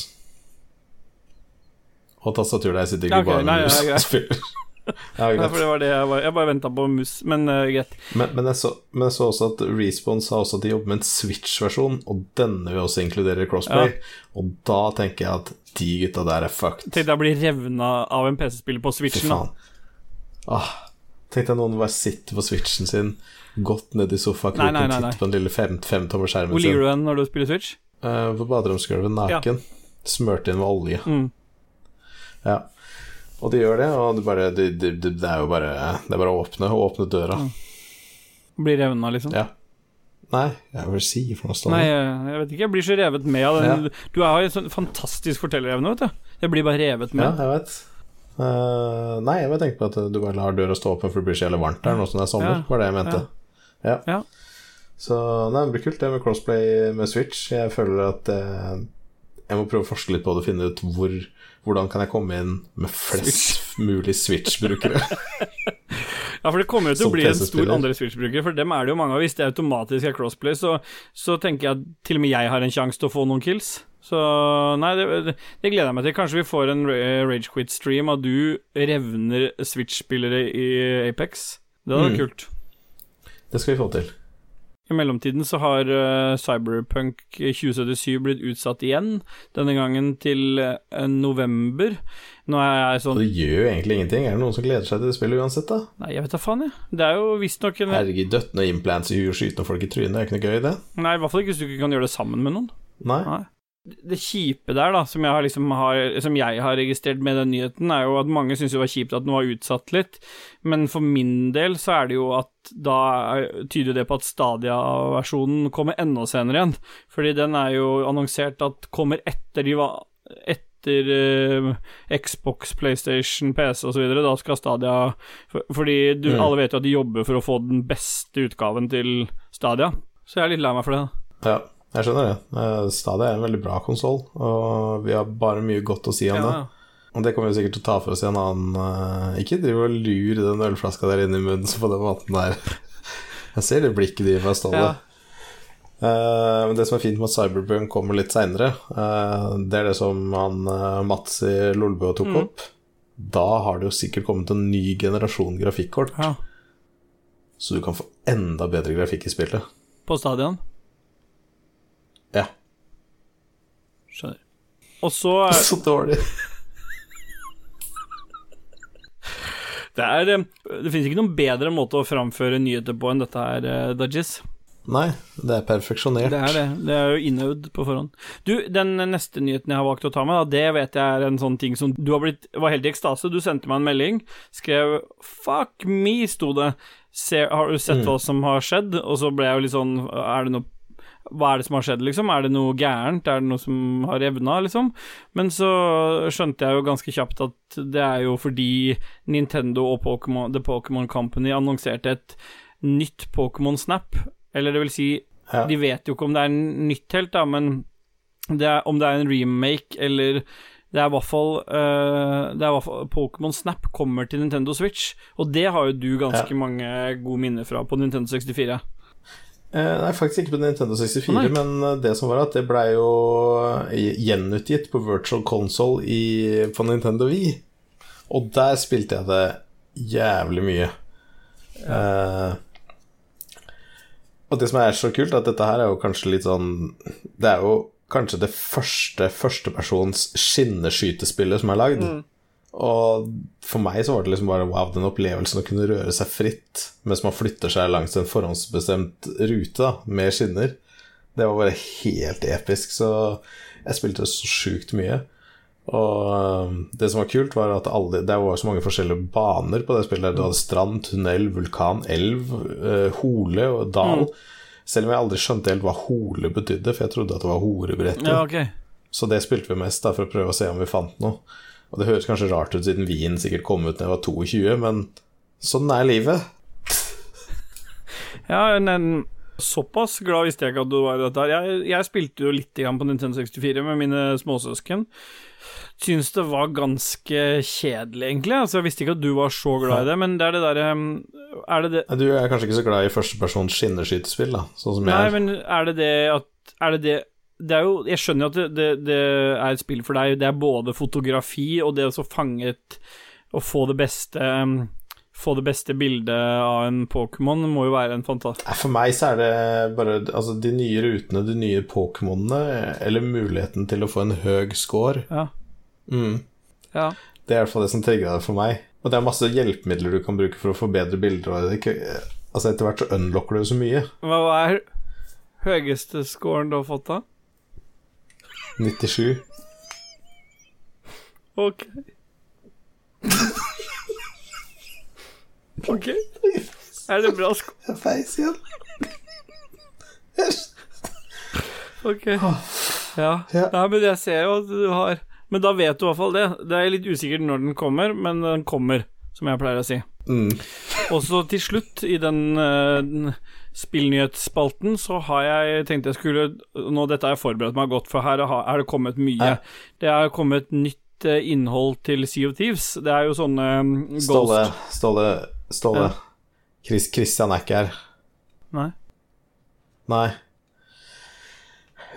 Og tastatur der sitter ikke okay, bare med mus og spiller. ja, Nei, for det var det jeg var Jeg bare venta på mus, men uh, greit. Men, men, jeg så, men, jeg så, også at Response sa også at de jobber med en Switch-versjon, og denne vil også inkludere crossplay. Ja. Og da tenker jeg at de gutta der er fucked. Tenk deg å bli revna av en PC-spiller på Switchen. Faen. Ah, tenk deg noen bare sitter på Switchen sin, gått ned i sofakroken, titter på den lille femtommerskjermen sin. Hvor ligger du hen når du spiller Switch? Uh, på baderomsgulvet, naken. Ja. Smurt inn med olje. Mm. Ja. Og de gjør det, og det, bare, det, det, det, er jo bare Det er bare å åpne, åpne døra. Mm. Blir revna, liksom? Ja. Nei, jeg vil si for noe sånt. Nei, jeg vet ikke, jeg blir så revet med av den. Ja. Du har en sånn fantastisk fortellerevne, vet du. Jeg blir bare revet med. Ja, jeg vet. Uh, nei, jeg bare tenke på at du bare lar døra stå åpen for det blir så jævlig varmt der nå som det er sommer, ja. var det jeg mente. Ja. ja. Så nei, det blir kult det med crossplay med Switch. Jeg føler at jeg, jeg må prøve å forske litt på det og finne ut hvor hvordan kan jeg komme inn med flest mulig Switch-brukere? ja, for det kommer jo til å bli en stor andre Switch-brukere, for dem er det jo mange av. Hvis det automatisk er crossplay, så, så, tenker jeg at til og med jeg har en sjanse til å få noen kills. Så nei, det, det, gleder jeg meg til. Kanskje vi får en Ra- Ragequit-stream av du revner Switch-spillere i Apex. Det hadde vært Mm. kult. Det skal vi få til. I mellomtiden så har uh, Cyberpunk 2077 blitt utsatt igjen, denne gangen til uh, november. Nå er jeg sånn det gjør jo egentlig ingenting. Er det noen som gleder seg til det spillet uansett, da? Nei, jeg vet da faen, jeg. Det er jo visstnok en Herregud, dødt noen implants i huet og skyte noen folk i trynet, det er ikke noe gøy, det? Nei, i hvert fall ikke hvis du ikke kan gjøre det sammen med noen. Nei? Nei. Det kjipe der, da, som jeg har, liksom har, som jeg har registrert med den nyheten, er jo at mange syns det var kjipt at den var utsatt litt, men for min del så er det jo at da er- tyder det på at Stadia-versjonen kommer enda senere igjen. Fordi den er jo annonsert at kommer etter de var etter eh, Xbox, PlayStation, PC osv. Da skal Stadia for, Fordi du, Mm. alle vet jo at de jobber for å få den beste utgaven til Stadia. Så jeg er litt lei meg for det. da. Ja, jeg skjønner det. Eh, Stadia er en veldig bra konsoll, og vi har bare mye godt å si om det. Og det kommer vi sikkert til å ta for oss i en annen eh, Ikke driv og lur den ølflaska der inne i munnen på den måten der. Jeg ser det blikket de gir meg, Ståle. Ja. Uh, men det som er fint med at Cyberpunk kommer litt seinere, det er det som han uh, Mats i Lolbø tok Mm. opp. Da har det jo sikkert kommet en ny generasjon grafikkort, ja. så du kan få enda bedre grafikk i spillet. På stadion. Ja. Skjønner. Og så Så dårlig. Det, er, eh, det finnes ikke noen bedre måte å framføre nyheter på enn dette her, eh, Dudgies. Nei, det er perfeksjonert. Det er det. Det er jo innøvd på forhånd. Du, den neste nyheten jeg har valgt å ta med, da, det vet jeg er en sånn ting som Du har blitt, var helt i ekstase. Du sendte meg en melding, skrev 'fuck me', sto det. Se, har du sett Mm. hva som har skjedd? Og så ble jeg jo litt sånn Er det noe hva er det som har skjedd, liksom? Er det noe gærent? Er det noe som har revna, liksom? Men så skjønte jeg jo ganske kjapt at det er jo fordi Nintendo og Pokemon, The Pokémon Company annonserte et nytt Pokémon Snap. Eller det vil si, Ja. de vet jo ikke om det er nytt helt, da, men det er, om det er en remake eller det er i hvert fall fall Pokémon Snap kommer til Nintendo Switch, og det har jo du ganske Ja. mange gode minner fra på Nintendo 64. Eh, nei, faktisk ikke på Nintendo 64, Nei. men eh, det som var at det blei jo gjenutgitt på Virtual Console i, på Nintendo Wii. Og der spilte jeg det jævlig mye. Eh, og det som er så kult, at dette her er jo kanskje litt sånn Det er jo kanskje det første førstepersons skinneskytespillet som er lagd. Og for meg så var det liksom bare wow, den opplevelsen å kunne røre seg fritt mens man flytter seg langs en forhåndsbestemt rute da, med skinner. Det var bare helt episk, så jeg spilte så sjukt mye. Og det som var kult, var at alle, det var så mange forskjellige baner på det spillet. Du hadde strand, tunnel, vulkan, elv, øh, hole og dal. Selv om jeg aldri skjønte helt hva hole betydde, for jeg trodde at det var horebrettet. Ja, okay. Så det spilte vi mest da for å prøve å se om vi fant noe. Og det høres kanskje rart ut siden Wien sikkert kom ut da jeg var 22, men sånn er livet. Ja, men såpass glad visste jeg ikke at du var i dette her. Jeg, jeg spilte jo litt på Nintendo 64 med mine småsøsken. Syns det var ganske kjedelig, egentlig. Altså, jeg visste ikke at du var så glad i det, men det er det derre Er det det Du er kanskje ikke så glad i førstepersons skinneskytespill, da, sånn som Nei, jeg er. men er det det at Er det det det er jo, Jeg skjønner jo at det, det, er et spill for deg. Det er både fotografi og det å fange et Å få det beste um, Få det beste bildet av en Pokémon må jo være en fantastisk For meg så er det bare altså, de nye rutene, de nye Pokémonene, eller muligheten til å få en høg score. Ja. Mm. ja. Det er i hvert fall det som trigger det for meg. Og det er masse hjelpemidler du kan bruke for å få bedre bilder. Og det er ikke, altså Etter hvert så unlocker du så mye. Hva er høyeste scoren du har fått, da? 97. Ok. ok. Er det bra sko... Jeg feis igjen. Ok. Ja. Ja. Nei, men jeg ser jo at du har Men da vet du i hvert fall det. Det er litt usikkert når den kommer, men den kommer, som jeg pleier å si. Mm. Og så til slutt, i den, eh, den spillnyhetsspalten, så har jeg tenkt jeg skulle Nå, dette har jeg forberedt meg godt, for her er det kommet mye. Det er kommet nytt eh, innhold til Sea of Thieves. Det er jo sånne Ståle, Ghost Ståle, Ståle. Ja. Chris, Christian er ikke her. Nei. Nei.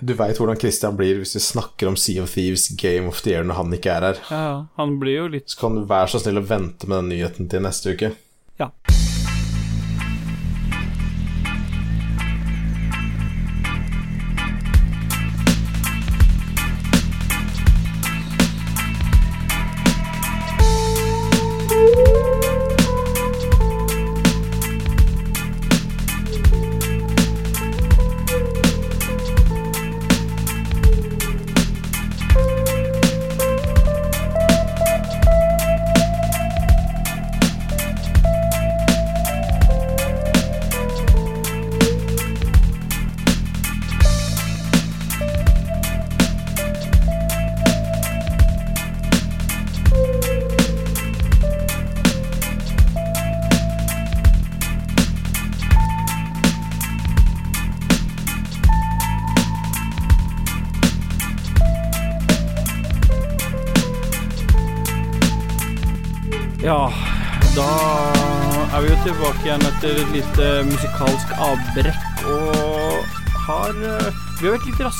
Du veit hvordan Christian blir hvis vi snakker om Sea of Thieves Game of the Year når han ikke er her. Ja, han blir jo litt Så kan du være så snill å vente med den nyheten til neste uke.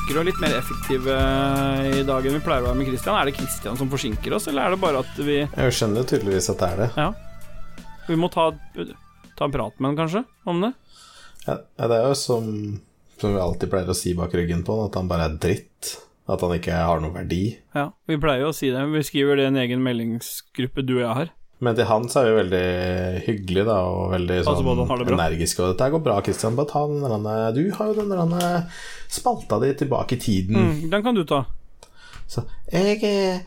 Raskere og litt mer effektive i dag enn vi pleier å være med Christian. Er det Christian som forsinker oss, eller er det bare at vi Jeg skjønner tydeligvis at det er det. Ja. Vi må ta, ta en prat med han, kanskje, om det? Ja, ja, det er jo som, som vi alltid pleier å si bak ryggen på han, at han bare er dritt. At han ikke har noen verdi. Ja, vi pleier jo å si det. Vi skriver det i en egen meldingsgruppe du og jeg har. Men til han så er vi veldig hyggelig da, og veldig Altså, sånn han det energiske. Og dette går bra, Christian. Bare ta den der, eh, Du har jo den der spalta di tilbake i tiden. Mm, den kan du ta. Så jeg, eh,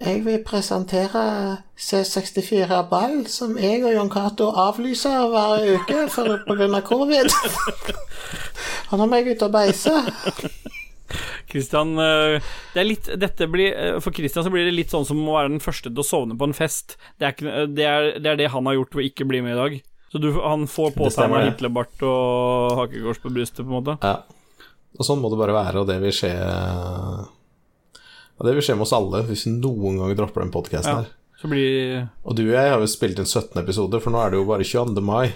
jeg vil presentere C64 Ball, som jeg og Jon Cato avlyser hver uke pga. av covid. Han har meg ute og beiser. Christian eh, det er litt, dette blir, eh, For Christian så blir det litt sånn som å være den første til å sovne på en fest. Det er, ikke, eh, det, er, det er det han har gjort ved ikke bli med i dag. Så du, han får på seg med. Hitlerbart og hakekors på brystet, på en måte. Ja. Og sånn må det bare være, og det vil skje Og det vil skje med oss alle hvis vi noen gang dropper den podkasten Ja. her. Så blir Og du og jeg har jo spilt inn 17 episoder, for nå er det jo bare 22. mai.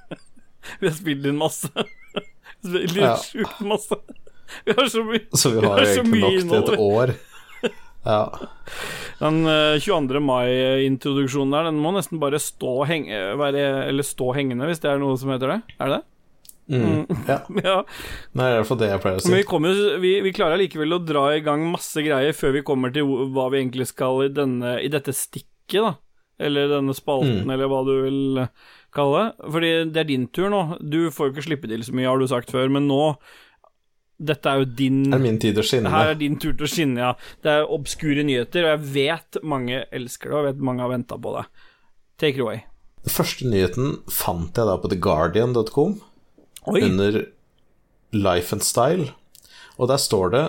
Vi har spilt inn masse. Inn Ja. sjukt masse. Vi har så mye Så vi Vi har har så egentlig nok til et år. Ja. Den eh, 22. mai-introduksjonen der, den må nesten bare stå, henge, være, eller stå hengende, hvis det er noe som heter det. Er det det? Mm. ja. Ja. Nei, det er i hvert fall det jeg pleier å si. Men vi, kommer, vi, vi klarer allikevel å dra i gang masse greier før vi kommer til hva vi egentlig skal i, denne, i dette stikket, da. Eller denne spalten, Mm. eller hva du vil eh, kalle det. Fordi det er din tur nå. Du får jo ikke slippe til så mye, har du sagt før, men nå Dette er jo din Det er min tid å skinne. Her er din tur til å skinne, ja. Det er obskure nyheter, og jeg vet mange elsker det, og jeg vet mange har venta på det. Take it away. Den første nyheten fant jeg da på theguardian.com under Life and Style, og der står det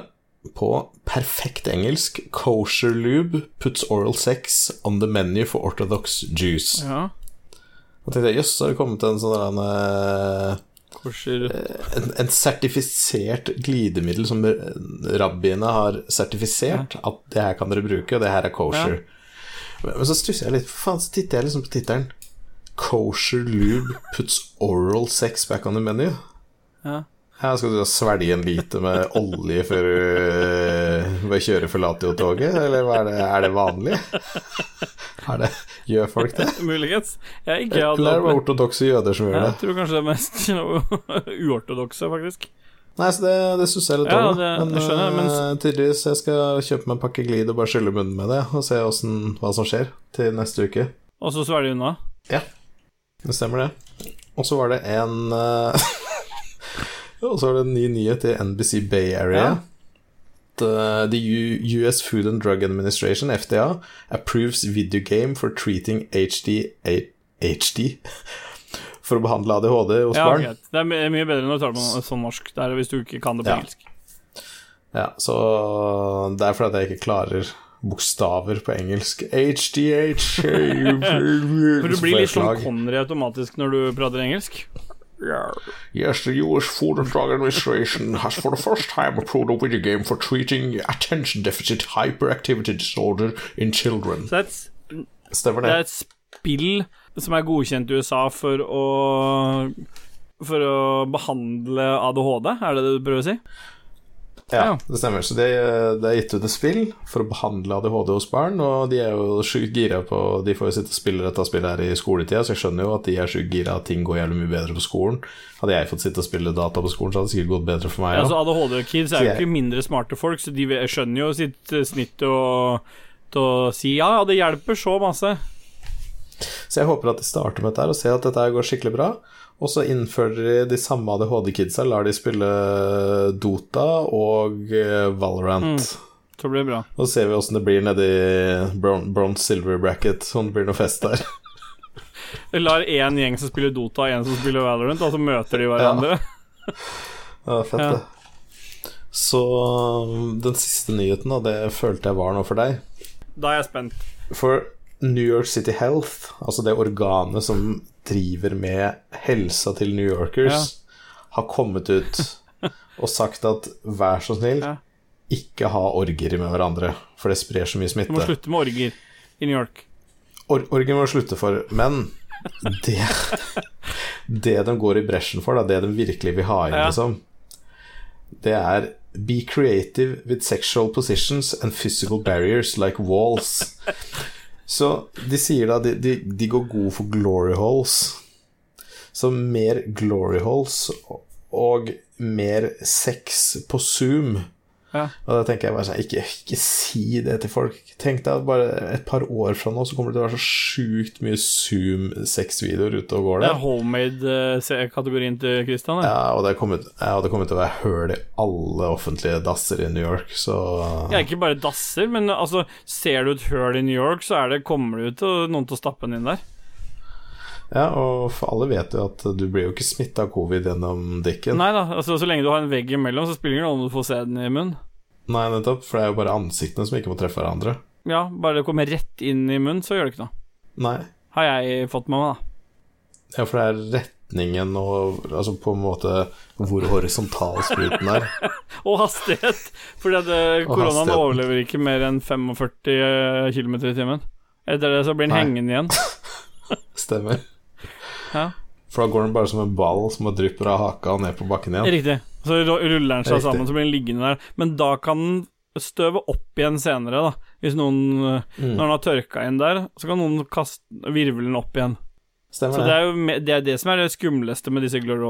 på perfekt engelsk Kosher lube puts oral sex on the menu for orthodox Jews. Ja. Og tenkte jeg, jøss, så har det kommet en sånn der, en, eh, en, en sertifisert glidemiddel som rabbiene har sertifisert at det her kan dere bruke, og det her er kosher. Men, men så stusser jeg litt, for faen, så titter jeg liksom på tittelen. Kosher lube puts oral sex back on the menu. Ja. Her skal du svelge en liter med olje før du øh, bare kjøre Forlatio-toget, eller er det, er det vanlig? Er det, gjør folk det? Muligens. Jeg ikke hadde Eller er det opplevd- ortodokse jøder som gjør det? Jeg tror kanskje det er mest uortodokse, faktisk. Nei, så det, det stusser jeg litt Ja, over. det- men skjønner, men- øh, tydeligvis jeg skal kjøpe meg en pakke glid og bare skylle munnen med det, og se hvordan, hva som skjer til neste uke. Og så svelge unna. Ja, det stemmer det. Og så var det en øh, Og så var det en ny nyhet i NBC Bay Area. Ja. The, the US Food and Drug Administration, FDA, approves video game for treating HD, HD For å behandle ADHD hos Ja, barn. greit. Det er mye bedre når du tar det på sånn norsk. Det er hvis du ikke kan det på Ja. engelsk. Ja, så det er fordi jeg ikke klarer bokstaver på engelsk. HDH For du blir litt sånn Connery automatisk når du prater engelsk. Yes, the US Food and Drug Administration has for the first time approved a video game for treating attention deficit hyperactivity disorder in children. Så det er Stemmer det er et spill som er godkjent i USA for å For å behandle ADHD, er det det du prøver å si? Ja, det stemmer. Så det, det er gitt ut et spill for å behandle ADHD hos barn, og de er jo sjukt gira på De får jo sitte og spille dette spillet her i skoletida, så jeg skjønner jo at de er sjukt gira at ting går jævlig mye bedre på skolen. Hadde jeg fått sitte og spille data på skolen, så hadde det sikkert gått bedre for meg Ja, altså ADHD-kids er jo ikke mindre smarte folk, så de skjønner jo sitt eh, snitt å, til å si ja, ja, det hjelper så masse. Så jeg håper at de starter med dette her og ser at dette her går skikkelig bra. Og så innfører de de samme ADHD-kidsa, lar de spille Dota og eh, Valorant. Så blir det bra. Og så ser vi åssen det blir nedi bron bronze silver bracket, om det blir noe fest der. Jeg lar én gjeng som spiller Dota, og én som spiller Valorant, og så møter de hverandre. Ja, fett, Ja. det. Så um, den siste nyheten, da, det følte jeg var noe for deg. Da er jeg spent. For New York City Health, altså det organet som driver med helsa til New Yorkers, har kommet ut og sagt at vær så snill, Ja. ikke ha orger med hverandre, for det sprer så mye smitte. Du må slutte med orger i New York. Or orger må slutte for, men det, det de går i bresjen for, da, det de virkelig vil ha inn, Ja. liksom, det er Be creative with sexual positions and physical barriers like walls. Så de sier da de, de, de går god for glory holes. Så mer glory holes og mer sex på Zoom. Ja. Og da tenker jeg bare sånn ikke, ikke si det til folk. Tenk deg at bare et par år fra nå så kommer det til å være så sjukt mye Zoom-sexvideoer ute og går Det der. er homemade-kategorien til Christian. det. Ja, og det kommer ja, det kommer til å være høl i alle offentlige dasser i New York, så Ja, ikke bare dasser, men altså, ser du et høl i New York, så er det, kommer det ut til noen til å stappe den inn der. Ja, og for alle vet jo at du blir jo ikke smitta av covid gjennom dikken. Nei da, altså, så lenge du har en vegg imellom, så spiller det ingen rolle om du får se den i munnen. Nei, nettopp, for det er jo bare ansiktene som ikke må treffe hverandre. Ja, bare det kommer rett inn i munnen, så gjør det ikke noe. Nei. Har jeg fått med meg, da. Ja, for det er retningen og altså på en måte hvor horisontal spruten er. Og hastighet, eh, Og koronaen overlever ikke mer enn 45 km i timen. Etter det så blir den Nei. hengende igjen. Stemmer. Ja, For da går den bare som en ball som drypper av haka og ned på bakken igjen. Riktig. Så ruller den seg sammen, så blir den liggende der. Men da kan den støve opp igjen senere, da. Hvis noen eh, Mm. Når den har tørka inn der, så kan noen kaste, virvelen opp igjen. Stemmer Så det er jo det, er det som er det skumleste med disse glory.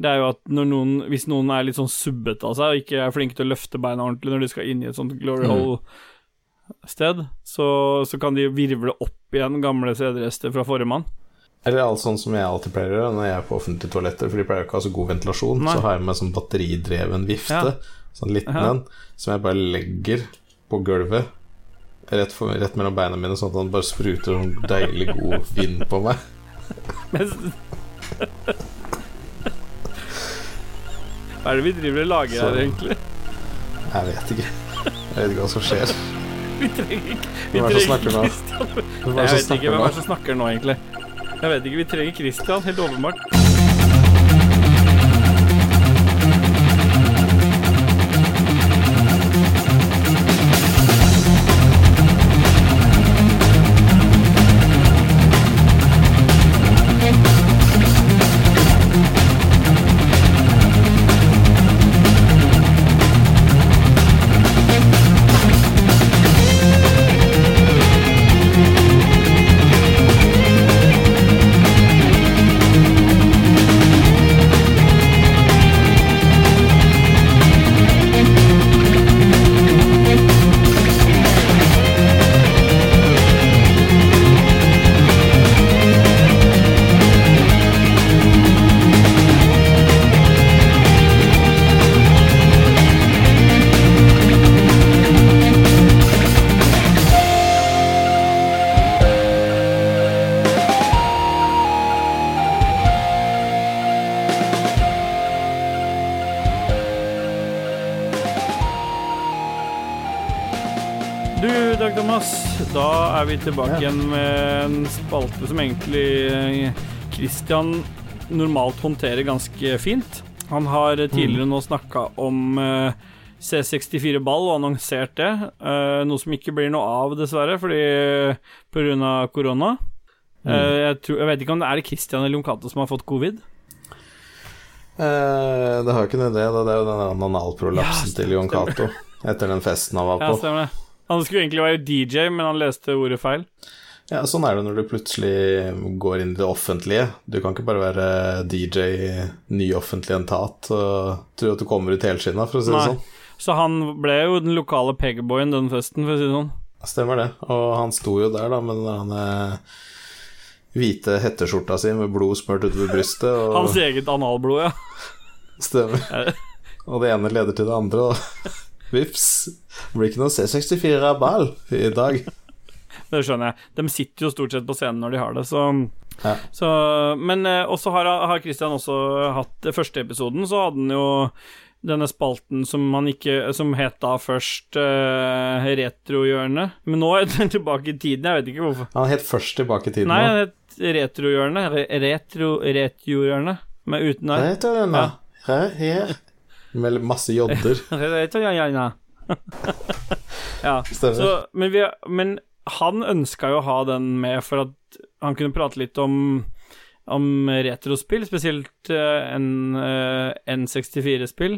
Det er jo at noen, hvis noen er litt sånn subbete av seg og ikke er flinke til å løfte beina ordentlig når de skal inn i et sånt glory Mm. hole-sted, så, så kan de virvle opp igjen gamle sædrester fra forrige mann. Eller alt sånn som jeg alltid pleier å gjøre når jeg er på offentlige toaletter, for de pleier jo ikke å ha så god ventilasjon. Nei. Så har jeg med sånn batteridreven vifte, Ja. sånn liten Ja. en, som jeg bare legger på gulvet rett, for, rett mellom beina mine, sånn at den bare spruter sånn deilig god vind på meg. Hva er det vi driver og lager Så- her, egentlig? Jeg vet ikke. Jeg vet ikke hva som skjer. Vi trenger ikke Vi er trenger er hvem er det som snakker nå, egentlig. Jeg vet ikke, Vi trenger Christian, helt åpenbart. Er vi tilbake Ja. igjen med en spalte som egentlig eh, Christian normalt håndterer ganske fint. Han har tidligere nå snakka om eh, C64-ball og annonsert det, eh, noe som ikke blir noe av, dessverre, fordi pga. korona. Mm. jeg, tror, jeg vet ikke om det er Christian eller Jonkato som har fått covid. Eh, det har jo ikke noe det, det er jo den Ja, analprolapsen til Jon Cato etter den festen han var på. Ja, stemmer det. Han skulle egentlig være DJ, men han leste ordet feil. Ja, Sånn er det når du plutselig går inn i det offentlige. Du kan ikke bare være DJ i ny offentlig entat og tro at du kommer ut helskinna, for å si det Nei. sånn. Så han ble jo den lokale pegboyen den festen, for å si det sånn. Stemmer det. Og han sto jo der, da, med den der hvite hetteskjorta si med blod smurt utover brystet. Og Hans eget analblod, ja. Stemmer. Og det ene leder til det andre, og vips. Det blir ikke noe C64-ball i dag. Det skjønner jeg. De sitter jo stort sett på scenen når de har det, så, Ja. så Men eh, også har, har Christian også hatt det første episoden, så hadde han jo denne spalten som ikke Som het da først uh, Retrohjørnet. Men nå er den tilbake i tiden, jeg vet ikke hvorfor. Han het først tilbake i tiden Nei, han het Retrohjørnet. Re retro Retrohjørnet. Men uten r. Vet du Med masse jodder. Ja. Så, men, vi, men han ønska jo å ha den med for at han kunne prate litt om om retrospill, spesielt eh, N, eh, N64-spill.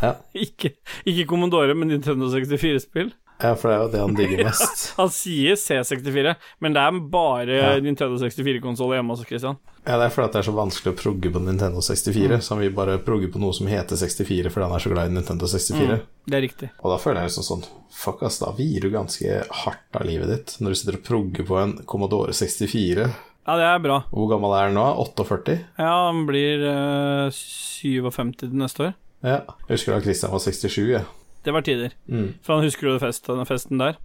Ja. Ikke, ikke Commodore, men Nintendo 64-spill. Ja, for det er jo det han digger mest. Han sier C64, men det er bare Ja. Nintendo 64-konsoll hjemme hos Christian. Ja, det er fordi det er så vanskelig å progge på Nintendo 64, så han vil bare progge på noe som heter 64 fordi han er så glad i Nintendo 64. Det er riktig. Og da føler jeg liksom sånn Fuck, ass, da vier du ganske hardt av livet ditt når du sitter og progger på en Commodore 64. Ja, det er bra. Hvor gammel er han nå? 48? Ja, han blir øh, 57 til neste år. Ja. Jeg husker da Christian var 67, jeg. Det var tider. Mm. For han husker du festen, festen der?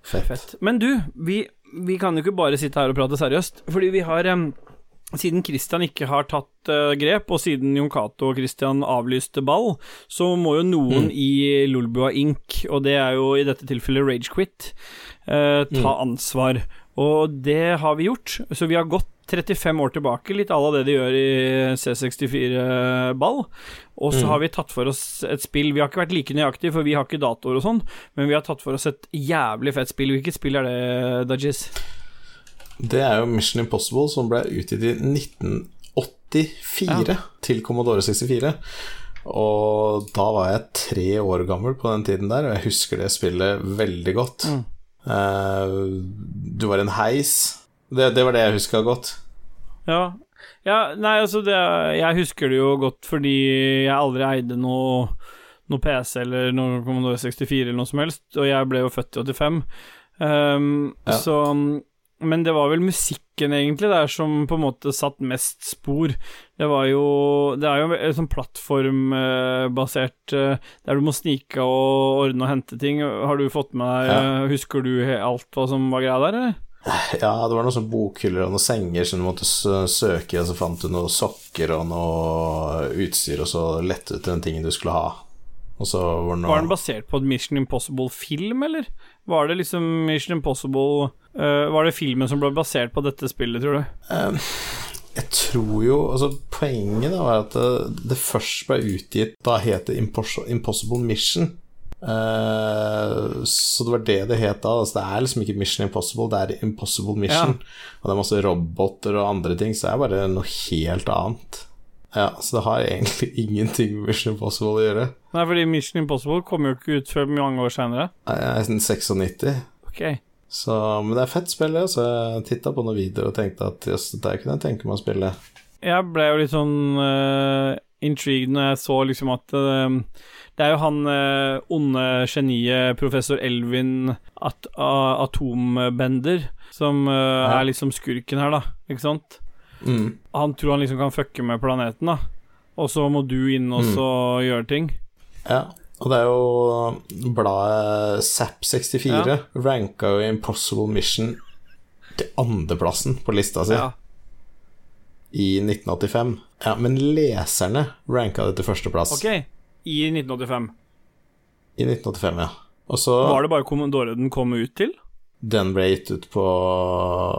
Fett. Fett. Men du, vi, vi kan jo ikke bare sitte her og prate seriøst, fordi vi har um, siden Christian ikke har tatt uh, grep, og siden Jon Cato og Christian avlyste ball, så må jo noen i Lolbua Inc., og det er jo i dette tilfellet Ragequit, uh, ta ansvar. Og det har vi gjort. Så vi har gått 35 år tilbake, litt à la det de gjør i C64-ball. Og så har vi tatt for oss et spill Vi har ikke vært like nøyaktige, for vi har ikke datoer og sånn, men vi har tatt for oss et jævlig fett spill. Hvilket spill er det, Dajis? Det er jo Mission Impossible som ble utgitt i 1984 til Commodore 64. Og da var jeg tre år gammel på den tiden der, og jeg husker det spillet veldig godt. Eh, du var en heis. Det, det var det jeg huska godt. Ja. ja nei, altså, det, jeg husker det jo godt fordi jeg aldri eide noe, noe PC eller noe Commodore 64 eller noe som helst, og jeg ble jo født i 85. Um, Ja. Så Men det var vel musikken, egentlig, der som på en måte satt mest spor. Det var jo Det er jo en sånn plattformbasert eh, Der du må snike og ordne og hente ting. Har du fått med deg Ja. Husker du alt hva som var greia der, eller? Ja, det var noen sånne bokhyller og noen senger som du måtte søke i, og så fant du noen sokker og noe utstyr, og så lette du til den tingen du skulle ha. Var noe Var den basert på et Mission Impossible-film, eller? Var det liksom Mission Impossible uh, Var det filmen som ble basert på dette spillet, tror du? Um, Jeg tror jo Altså, poenget da var at det, det først ble utgitt Da het det Impossible Mission. Eh, så det var det det het da. Altså, det er liksom ikke Mission Impossible, det er Impossible Mission. Og det er masse roboter og andre ting, så det er bare noe helt annet. Ja, Så det har egentlig ingenting med Mission Impossible å gjøre. Nei, fordi Mission Impossible kommer jo ikke ut før mange år seinere. Er nesten 96. Okay. Så, men det er fett spill, det. Så jeg titta på noen videoer og tenkte at jøss, dette kunne jeg tenke meg å spille. Jeg ble jo litt sånn uh, intrigued når jeg så liksom at eh, Det er jo han eh, onde geniet professor Elvin at, Atombender som eh, er liksom skurken her, da. Ikke sant? Mm. Han tror han liksom kan fucke med planeten, da. Og så må du inn og Mm. så gjøre ting. Ja, og det er jo bladet Zap64 Ja. ranka jo Impossible Mission til andreplassen på lista si Ja. i 1985. Ja, men leserne ranka det til førsteplass Ok, i 1985. i 1985, ja. Og så Var det bare Commodore den kom ut til? Den ble gitt ut på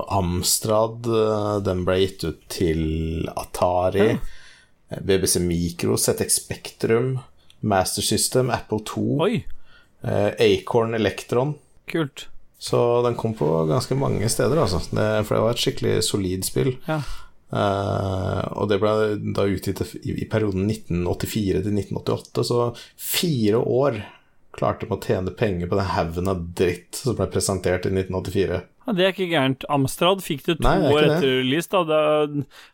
Amstrad, den ble gitt ut til Atari, BBC Micro, ZX Spektrum, Master System, Apple 2, Oi, eh, Acorn Electron. kult. Så den kom på ganske mange steder, altså. Det, for det var et skikkelig solid spill. Ja. Eh, og det ble da utgitt i, i perioden 1984 til 1988, så fire år klarte de å tjene penger på den haugen av dritt som ble presentert i 1984. Ja, det er ikke gærent. Amstrad fikk det to Nei, år etter release. Da,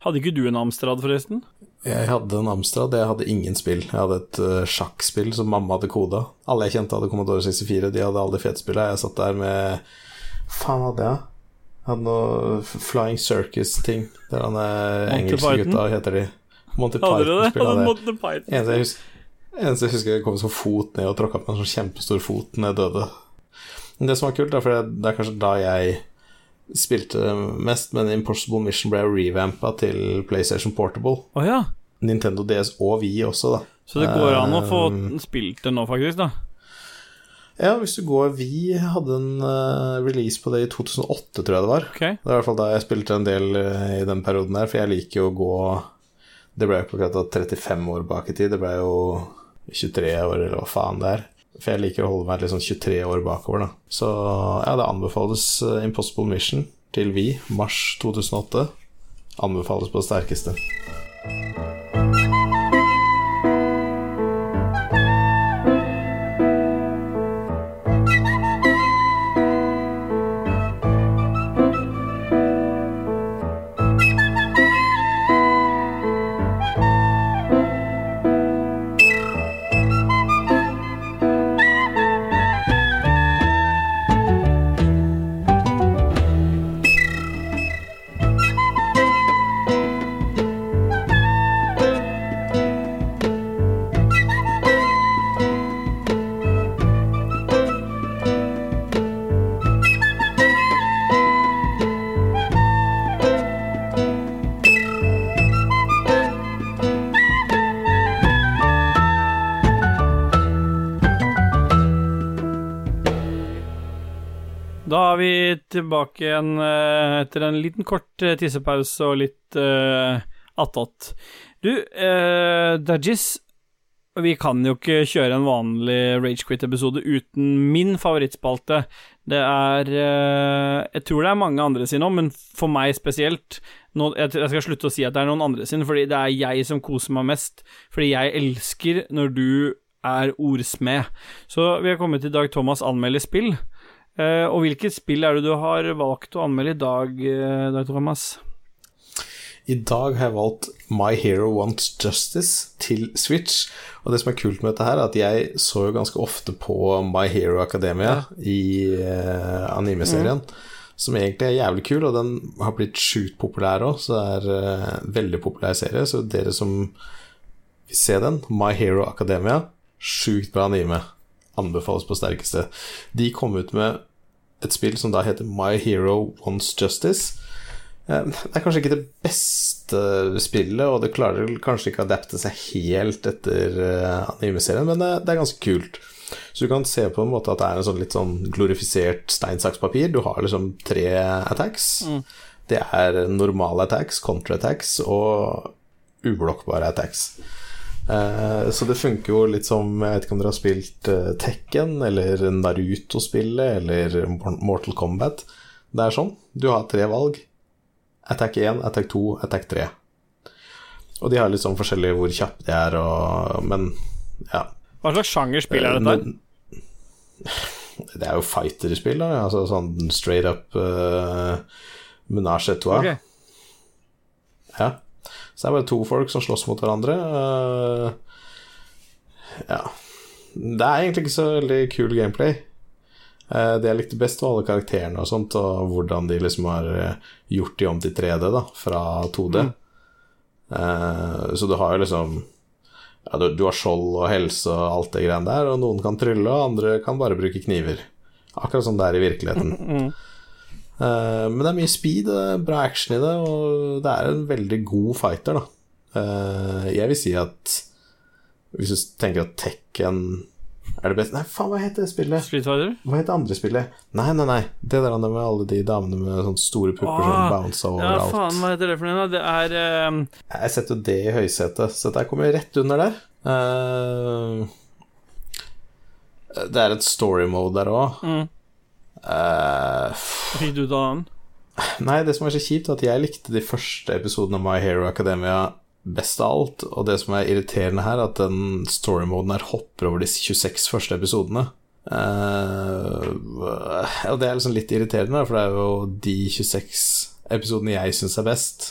hadde ikke du en Amstrad, forresten? Jeg hadde en Amstrad, jeg hadde ingen spill. Jeg hadde et uh, sjakkspill som mamma hadde koda. Alle jeg kjente hadde Commodore 64, de hadde alle fetespilla. Jeg satt der med Faen hadde jeg? Hadde noe Flying Circus-ting. Det er denne engelske gutta, heter de. Monty Hadde du det? Python. Eneste jeg husker, eneste jeg husker jeg kom som fot ned og tråkka på en sånn kjempestor fot når jeg døde. Men det som var kult, da, for det, er kanskje da jeg spilte mest, men Impossible Mission ble revampa til PlayStation Portable. Oh, ja. Nintendo DS og vi også, da. Så det går an å få Um, spilt det nå, faktisk, da. Ja, hvis du går Vi hadde en uh, release på det i 2008, tror jeg det var. Okay. Det var i hvert fall da jeg spilte en del uh, i den perioden der, for jeg liker jo å gå Det ble jo ikke akkurat da 35 år bak i tid, det ble jo 23 år, eller hva faen det er. For jeg liker å holde meg litt sånn 23 år bakover, da. Så ja, det anbefales uh, Impossible Mission til Vi, mars 2008. Anbefales på det sterkeste. Tilbake igjen eh, etter en liten kort eh, tissepause og litt uh, attåt. Du, uh, Dajis, vi kan jo ikke kjøre en vanlig Ragequit-episode uten min favorittspalte. Det er Jeg tror det er mange andre sine òg, men for meg spesielt jeg, skal slutte å si at det er noen andre sine, fordi det er jeg som koser meg mest. Fordi jeg elsker når du er ordsmed. Så vi har kommet til Dag Thomas anmelder spill. Eh, og hvilket spill er det du har valgt å anmelde i dag, uh, Thomas? I dag har jeg valgt My Hero Wants Justice til Switch. Og det som er kult med dette her, er at jeg så jo ganske ofte på My Hero Academia i uh, anime-serien. Som egentlig er jævlig kul, og den har blitt sjukt populær òg, så det er uh, en veldig populær serie. Så dere som vil se den, My Hero Academia, sjukt bra anime. Anbefales på sterkeste. De kom ut med et spill som da heter My Hero Wants Justice. Eh, Det er kanskje ikke det beste spillet, og det klarer kanskje ikke å adapte seg helt etter eh, anime-serien, men det, er ganske kult. Så du kan se på en måte at det er en sånn litt sånn glorifisert stein, saks, papir. Du har liksom tre attacks. Det er normale attacks, counter-attacks og ublokkbare attacks. Eh, så det funker jo litt som Jeg vet ikke om dere har spilt eh, Tekken eller Naruto-spillet eller Mortal Kombat. Det er sånn. Du har tre valg. Attack 1, Attack 2, Attack 3. Og de har litt sånn forskjellig hvor kjappe de er, og Men ja. Hva slags sjanger spill er dette? Det er jo fighterspill, da. Altså sånn straight up uh, menasje et trois. Ok. Ja. Så det er bare to folk som slåss mot hverandre. eh, ja. Det er egentlig ikke så veldig kul gameplay. Eh, det jeg likte best, var alle karakterene og sånt, og hvordan de liksom har eh, gjort de om til 3D, da, fra 2D. Eh, så du har jo liksom ja, du, du har skjold og helse og alt det greiene der, og noen kan trylle, og andre kan bare bruke kniver. Akkurat som det er i virkeligheten. Eh, men det er mye speed, det er bra action i det, og det er en veldig god fighter, da. Eh, jeg vil si at hvis du tenker at Tekken er det beste Nei, faen, hva heter det spillet? Street Fighter? Hva heter andre spillet? Nei, nei, nei. Det der med alle de damene med sånne store pupper som bouncer overalt. Ja, faen, hva heter det for noe? Det er um... Jeg setter jo det i høysetet, så dette kommer rett under der. Uh... det er et story mode der òg. mm. Uh, Fikk du da den? Nei, det som er så kjipt, er at jeg likte de første episodene av My Hero Academia best av alt, og det som er irriterende her, er at den story-moden her hopper over de 26 første episodene. Uh, og det er liksom litt irriterende, for det er jo de 26 episodene jeg syns er best.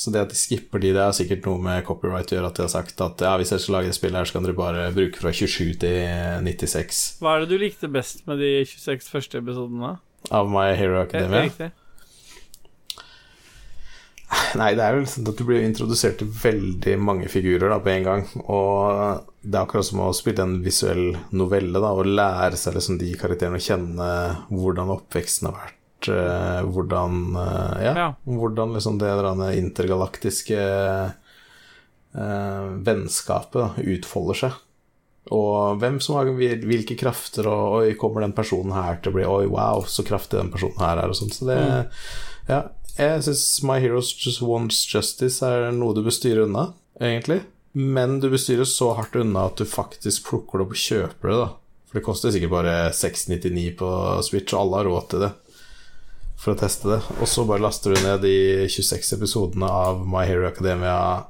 Så det at de skipper de, det er sikkert noe med copyright å gjøre, at de har sagt at ja, hvis dere skal lage et spill her, så kan dere bare bruke fra 27 til 96. Hva er det du likte best med de 26 første episodene? Av My Hero Academia? Riktig. Nei, det er jo sånn at du blir introdusert til veldig mange figurer da, på en gang. Og det er akkurat som å spille en visuell novelle da, og lære seg liksom de karakterene å kjenne hvordan oppveksten har vært. Eh, hvordan uh, ja, Ja. hvordan liksom det intergalaktiske eh, vennskapet da, utfolder seg. Og hvem som har hvilke krafter, og oi, kommer den personen her til å bli Oi, wow, så kraftig den personen her er, og sånn. Så det Ja, jeg syns My Heroes Just Wants Justice er noe du bør styre unna, egentlig. Men du bestyrer så hardt unna at du faktisk plukker det opp og kjøper det, da. For det koster sikkert bare 699 på Switch, og alle har råd til det. For å teste det. Og så bare laster du ned de 26 episodene av My Hero Academia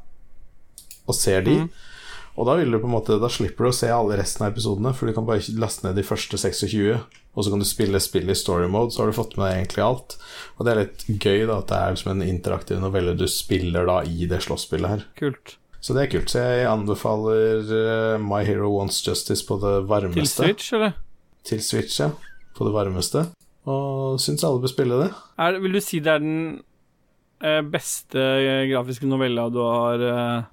og ser de. Og da vil du på en måte Da slipper du å se alle resten av episodene, for du kan bare laste ned de første 26, og så kan du spille spillet i story mode, så har du fått med deg egentlig alt. Og det er litt gøy, da, at det er liksom en interaktiv novelle du spiller da i det slåsspillet her. Kult. Så det er kult. Så jeg anbefaler eh, My Hero Wants Justice på det varmeste. Til Switch, eller? Til Switch, ja. På det varmeste. Og syns alle bør spille det. Er, vil du si det er den eh, beste eh, grafiske novella du har eh,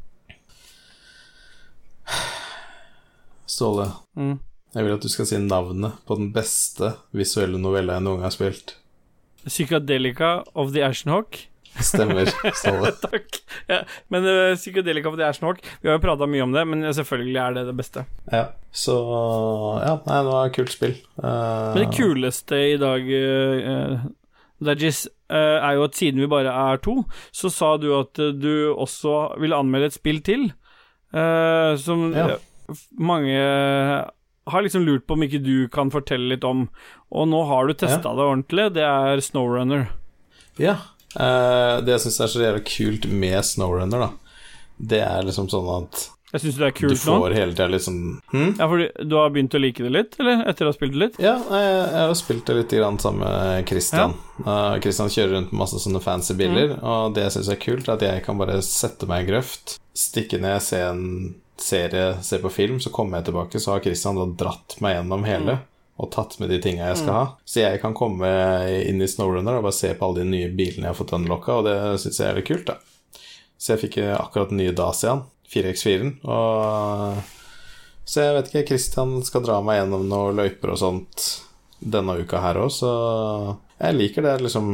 Ståle, mm. jeg vil at du skal si navnet på den beste visuelle novella jeg noen gang har spilt. Psychedelica of the Ashenhawk? Stemmer, Ståle. Takk. Ja, men uh, Psychedelica of er snork. Vi har jo prata mye om det, men selvfølgelig er det det beste. Ja, så Ja, nei, det var et kult spill. Uh, Men det kuleste i dag, uh, Dajis, uh, er jo at siden vi bare er to, så sa du at eh, du også ville anmelde et spill til, eh, som Ja. eh, mange har liksom lurt på om ikke du kan fortelle litt om. Og nå har du testa det ordentlig. Det er Snowrunner. Ja. Eh, det jeg syns er så jævlig kult med Snowrunner, da, det er liksom sånn at Jeg syns det er kult nå. får hele tida liksom hm? Ja, fordi du har begynt å like det litt, eller? Etter å ha spilt det litt? Ja, jeg, jeg har spilt det litt grann sammen med Christian. Uh, Christian kjører rundt med masse sånne fancy biler, og det jeg syns er kult, er at jeg kan bare sette meg i grøft, stikke ned, se en serie, se på film, så kommer jeg tilbake, så har Christian da dratt meg gjennom hele. Og tatt med de tinga jeg skal ha. Så jeg kan komme inn i Snowrunner og bare se på alle de nye bilene jeg har fått unlocka, og det syns jeg er litt kult, da. Så jeg fikk eh, akkurat den nye Dacian, 4X4-en, og så jeg vet ikke, Christian skal dra meg gjennom noen løyper og sånt denne uka her òg, så jeg liker det. liksom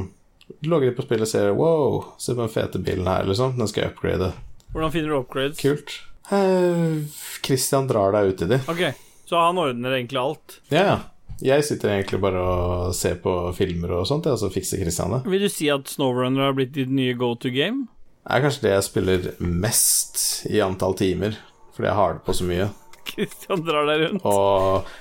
Du logger inn på spillet og ser Wow, se på den fete bilen her, liksom. Den skal jeg upgrade. Hvordan finner du upgrades? Kult. Eh, Christian drar deg ut i de. Ok, så han ordner egentlig alt. Ja, ja. Jeg sitter egentlig bare og ser på filmer og sånt, ja, og så fikser Christian det. Vil du si at Snowrunner har blitt ditt nye go to game? Det er kanskje det jeg spiller mest i antall timer, fordi jeg har det på så mye. Christian drar deg rundt. Og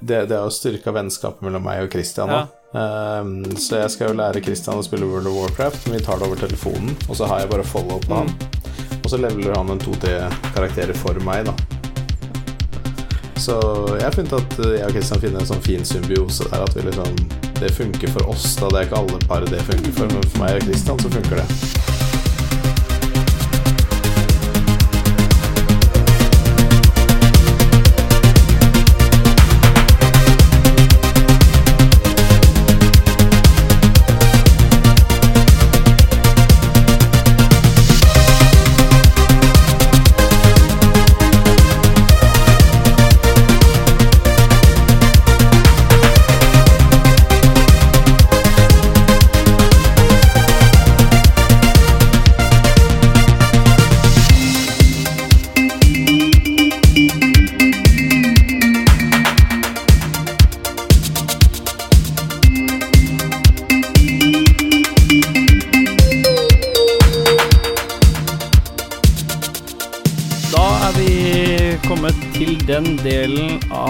det, det har jo styrka vennskapet mellom meg og Christian nå. Um, så jeg skal jo lære Christian å spille World of Warcraft, men vi tar det over telefonen, og så har jeg bare follow-up med mm. han. Og så leveler han en to-tre karakterer for meg, da. Så jeg har funnet at jeg og Kristian finner en sånn fin symbiose der, at vi liksom Det funker for oss, da. Det er ikke alle par det funker for, men for meg og Kristian så funker det.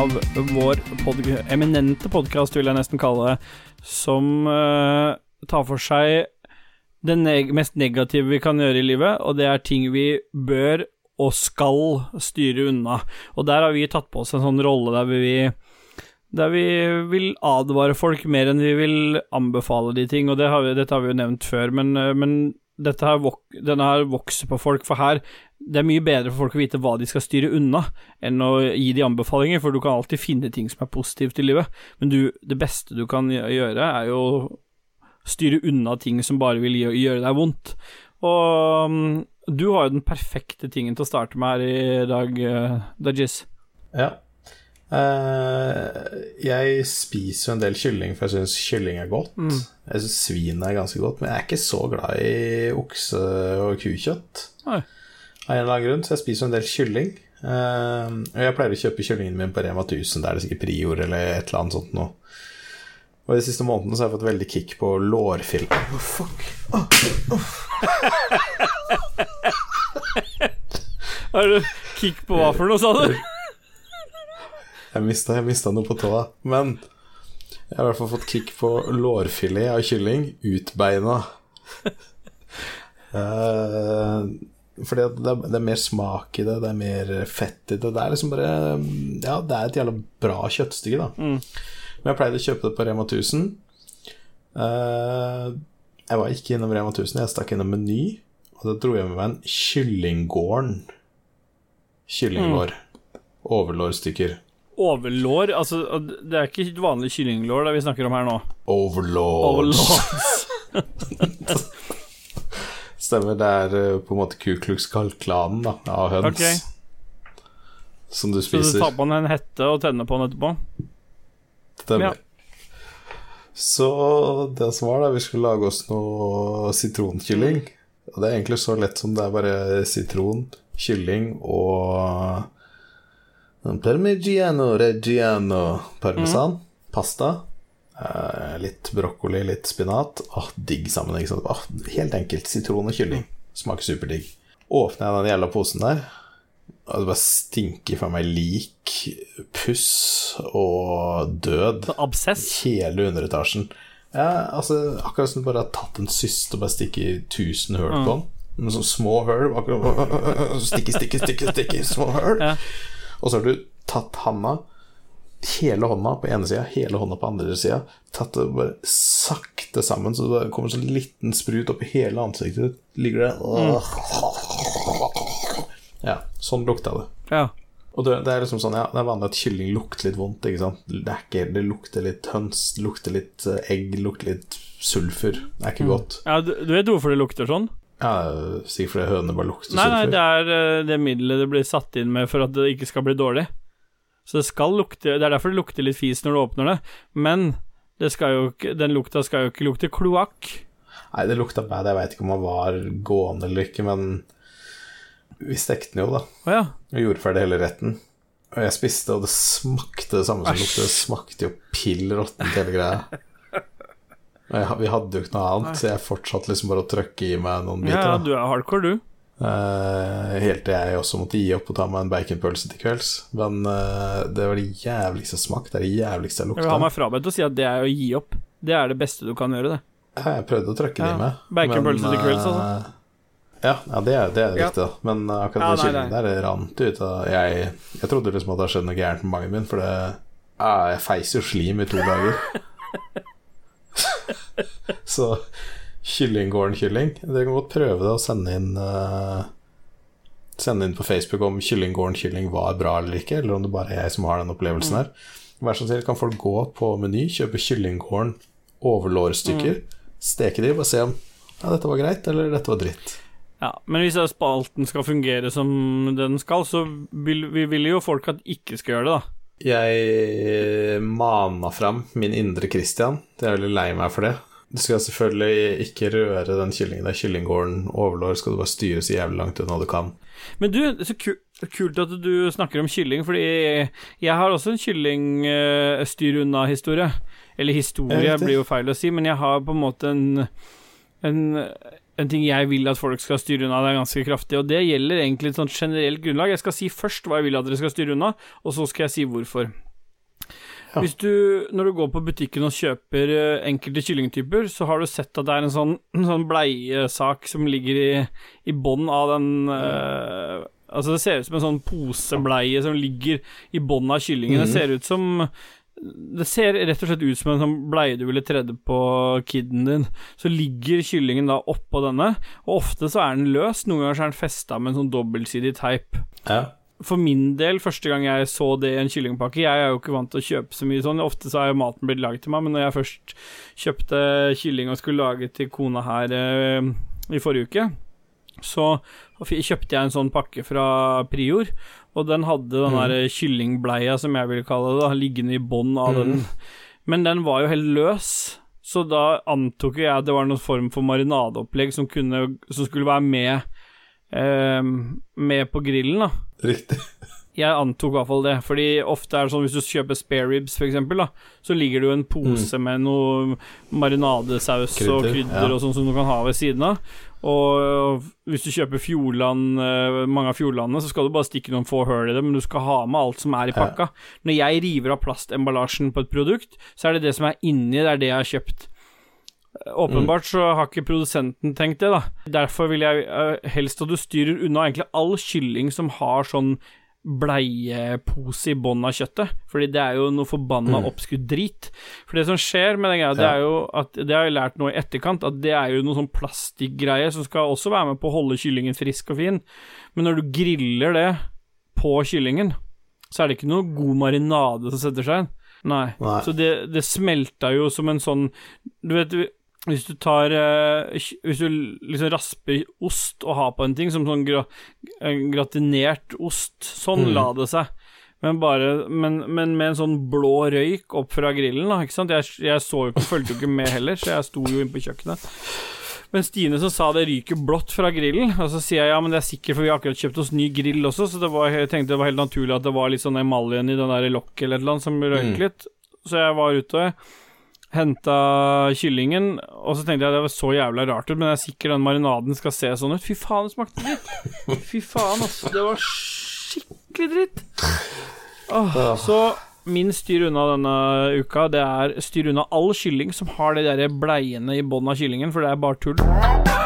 Av vår pod eminente podkast, vil jeg nesten kalle det, som, uh, tar for seg det neg mest negative vi kan gjøre i livet, og det er ting vi bør og skal styre unna. Og der har vi tatt på oss en sånn rolle der vi der vi vil advare folk mer enn vi vil anbefale de ting, og det har vi, dette har vi jo nevnt før, men, men her, denne her vokser på folk, for her det er mye bedre for folk å vite hva de skal styre unna, enn å gi de anbefalinger, for du kan alltid finne ting som er positivt i livet, men du, det beste du kan gjøre, er jo å styre unna ting som bare vil gjøre deg vondt. Og um, du har jo den perfekte tingen til å starte med her i dag, uh, Dajis. Ja. Uh, jeg spiser jo en del kylling, for jeg syns kylling er godt. Mm. Jeg syns svin er ganske godt, men jeg er ikke så glad i okse- og kukjøtt. Nei. Av en eller annen grunn, så jeg spiser jo en del kylling. Uh, og jeg pleier å kjøpe kyllingen min på Rema 1000, der er det sikkert Prior eller et eller annet sånt noe. Og de siste månedene så har jeg fått veldig kick på lårfilm. Oh, fuck. Oh, oh. har du kick på hva for noe, sa du? Jeg mista, jeg mista noe på tåa. Men jeg har i hvert fall fått kick på lårfilet av kylling. Utbeina. uh, fordi det er, det er, mer smak i det, det er mer fett i det. Det er liksom bare Ja, det er et jævla bra kjøttstykke, da. Mm. Men jeg pleide å kjøpe det på Rema 1000. Uh, eh, jeg var ikke innom Rema 1000, jeg stakk innom Meny. Og da dro jeg med meg en kyllinggården. Kyllinglår. Mm. Overlårstykker. Overlår? Altså, det er ikke vanlig kyllinglår det vi snakker om her nå? Overlords. Overlords. Stemmer. Det er uh, på en måte Ku Klux Klan-klanen av høns. Okay. Som du spiser. Så du tar på den en hette og tenner på den etterpå? Stemmer. Ja. Så det som var, da Vi skulle lage oss noe sitronkylling. Og det er egentlig så lett som det er bare sitron, kylling og Parmigiano reggiano parmesan. Mm. Pasta. Eh, litt brokkoli, litt spinat. Åh, digg sammen. Ikke sant? Åh, helt enkelt. Sitron og kylling. Smaker superdigg. Åpner jeg den jævla posen der, og det bare stinker for meg lik, puss og død. Absess? Hele underetasjen. Ja, altså, akkurat som du bare har tatt en syst og bare stikker tusen hull på den. Med sånne små hull. Stikke, stikke, stikke, stikke, små hull. Ja. Og så har du tatt handa, hele hånda på ene sida, hele hånda på andre sida, tatt det bare sakte sammen, så det kommer sånn liten sprut oppi hele ansiktet. Ligger det Ja, sånn lukta det. Ja. Og det, det, er liksom sånn, ja, det er vanlig at kylling lukter litt vondt. ikke sant? Det, ikke, det lukter litt høns, det lukter litt eh, egg, det lukter litt sulfur. Det er ikke mm. godt. Ja, du, du vet hvorfor det lukter sånn? Ja, Sikkert fordi hønene bare lukter nei, Nei, det er eh, det middelet det blir satt inn med for at det ikke skal bli dårlig. Så det skal lukte Det er derfor det lukter litt fis når du åpner det, men det jo, den lukta skal jo ikke lukte kloakk. Nei, det lukta bad. Jeg veit ikke om han var gående eller ikke, men vi stekte den jo, da. Oh, ja. Og gjorde ferdig hele retten. Og jeg spiste, og det smakte det samme som lukte. Det smakte jo pill råttent, hele greia. Vi hadde jo ikke noe annet, så jeg fortsatte liksom bare å trøkke i meg noen biter. Ja, du er hardcore, du. Uh, helt til jeg også måtte gi opp og ta meg en baconpølse til kvelds. Men uh, det var det jævligste smak. Det er det jævligste jeg lukta. Jeg vil ha meg frabedt å si at det er å gi opp. Det er det beste du kan gjøre, det. Ja, jeg prøvde å trøkke ja. det i meg. Baconpølse til kvelds, altså. Eh, ja, ja, det er det er ja. viktig, da. Men akkurat ja, den der rant ut jeg, jeg trodde liksom at det hadde skjedd noe gærent med magen min, for det Jeg feiser jo slim i to dager. Så Kyllinggården-kylling Dere kan godt prøve det og sende inn uh, Sende inn på Facebook om Kyllinggården-kylling var bra eller ikke, eller om det bare er jeg som har den opplevelsen her. Vær så snill, kan folk gå på Meny, kjøpe Kyllinggården overlårstykker, mm. steke de og se om ja, dette var greit, eller dette var dritt. Ja, Men hvis spalten skal fungere som den skal, så vil vi vil jo folk at ikke skal gjøre det, da. Jeg mana fram min indre Christian. Jeg er veldig lei meg for det. Du skal selvfølgelig ikke røre den kyllingen der kyllinggården overlår, skal du bare styre så jævlig langt unna du kan. Men du, så kult at du snakker om kylling, fordi jeg har også en kyllingstyr unna-historie. Eller historie blir jo feil å si, men jeg har på en måte en, en en ting jeg vil at folk skal styre unna, det er ganske kraftig, og det gjelder egentlig et sånt generelt grunnlag. Jeg skal si først hva jeg vil at dere skal styre unna, og så skal jeg si hvorfor. Ja. Hvis du, når du går på butikken og kjøper eh, enkelte kyllingtyper, så har du sett at det er en sånn, en sånn bleiesak som ligger i, i bånn av den øh, Altså, det ser ut som en sånn posebleie som ligger i bånn av kyllingen. Det ser ut som det ser rett og slett ut som en sånn bleie du ville tredde på kiden din. Så ligger kyllingen da oppå denne, og ofte så er den løs. Noen ganger så er den festa med en sånn dobbeltsidig teip. Ja. For min del, første gang jeg så det i en kyllingpakke Jeg er jo ikke vant til å kjøpe så mye sånn. Ofte så er jo maten blitt laget til meg, men når jeg først kjøpte kylling og skulle lage til kona her eh, i forrige uke, så kjøpte jeg en sånn pakke fra Prior, og den hadde den der kyllingbleia, som jeg vil kalle det, da, liggende i bånn av den. Men den var jo helt løs, så da antok jeg at det var noen form for marinadeopplegg som, kunne, som skulle være med, eh, med på grillen, da. Riktig. Jeg antok i hvert fall det, fordi ofte er det sånn hvis du kjøper spare ribs, for eksempel, da, så ligger det jo en pose med noe marinadesaus og krydder ja. og sånn som du kan ha ved siden av. Og hvis du kjøper Fjordland, eh, mange av Fjordlandene, så skal du bare stikke noen få hull i det, men du skal ha med alt som er i pakka. Når jeg river av plastemballasjen på et produkt, så er det det som er inni, det er det jeg har kjøpt. Åpenbart så har ikke produsenten tenkt det, da. Derfor vil jeg eh, helst at du styrer unna egentlig all kylling som har sånn bleiepose i bånn av kjøttet, fordi det er jo noe forbanna oppskudd drit. For det som skjer med den greia, det er jo at Det har jeg lært nå i etterkant, at det er jo noe sånn plastikkgreie som skal også være med på å holde kyllingen frisk og fin, men når du griller det på kyllingen, så er det ikke noe god marinade som setter seg inn. Nei. Nei. Så det, det smelta jo som en sånn Du vet hvis du tar eh, Hvis du liksom rasper ost og har på en ting, som sånn gra, gratinert ost, sånn Mm. la det seg. Men bare men, men med en sånn blå røyk opp fra grillen, da, ikke sant. Jeg, jeg så jo ikke, fulgte jo ikke med heller, så jeg sto jo inne på kjøkkenet. Men Stine som sa det ryker blått fra grillen, og så sier jeg ja, men det er sikkert, for vi har akkurat kjøpt oss ny grill også, så det var, jeg tenkte det var helt naturlig at det var litt sånn emaljen i den der lokket eller et eller annet som røyk Mm. litt. Så jeg var ute og henta kyllingen, og så tenkte jeg det var så jævla rart ut, men jeg er sikker den marinaden skal se sånn ut. Fy faen, det smakte dritt! Fy faen, altså. Det var skikkelig dritt. Åh, så min styr unna denne uka, det er styr unna all kylling som har de der bleiene i bånn av kyllingen, for det er bare tull.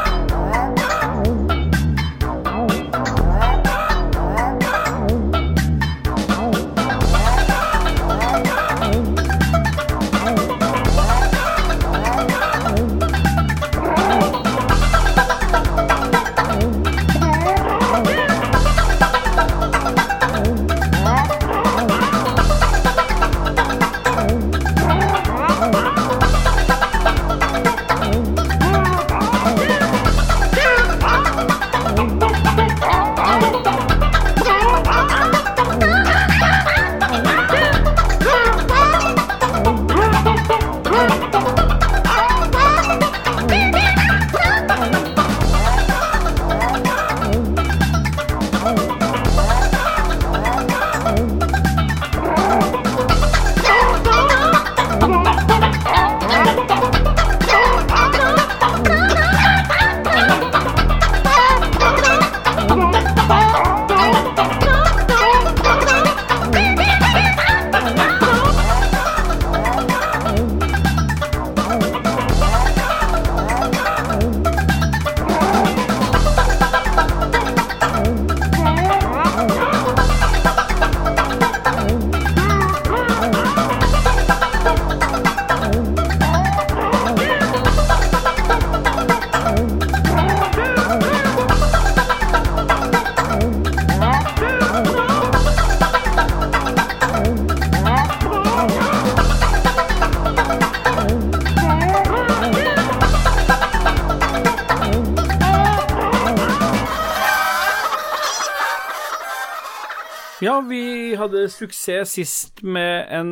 Hadde suksess sist med en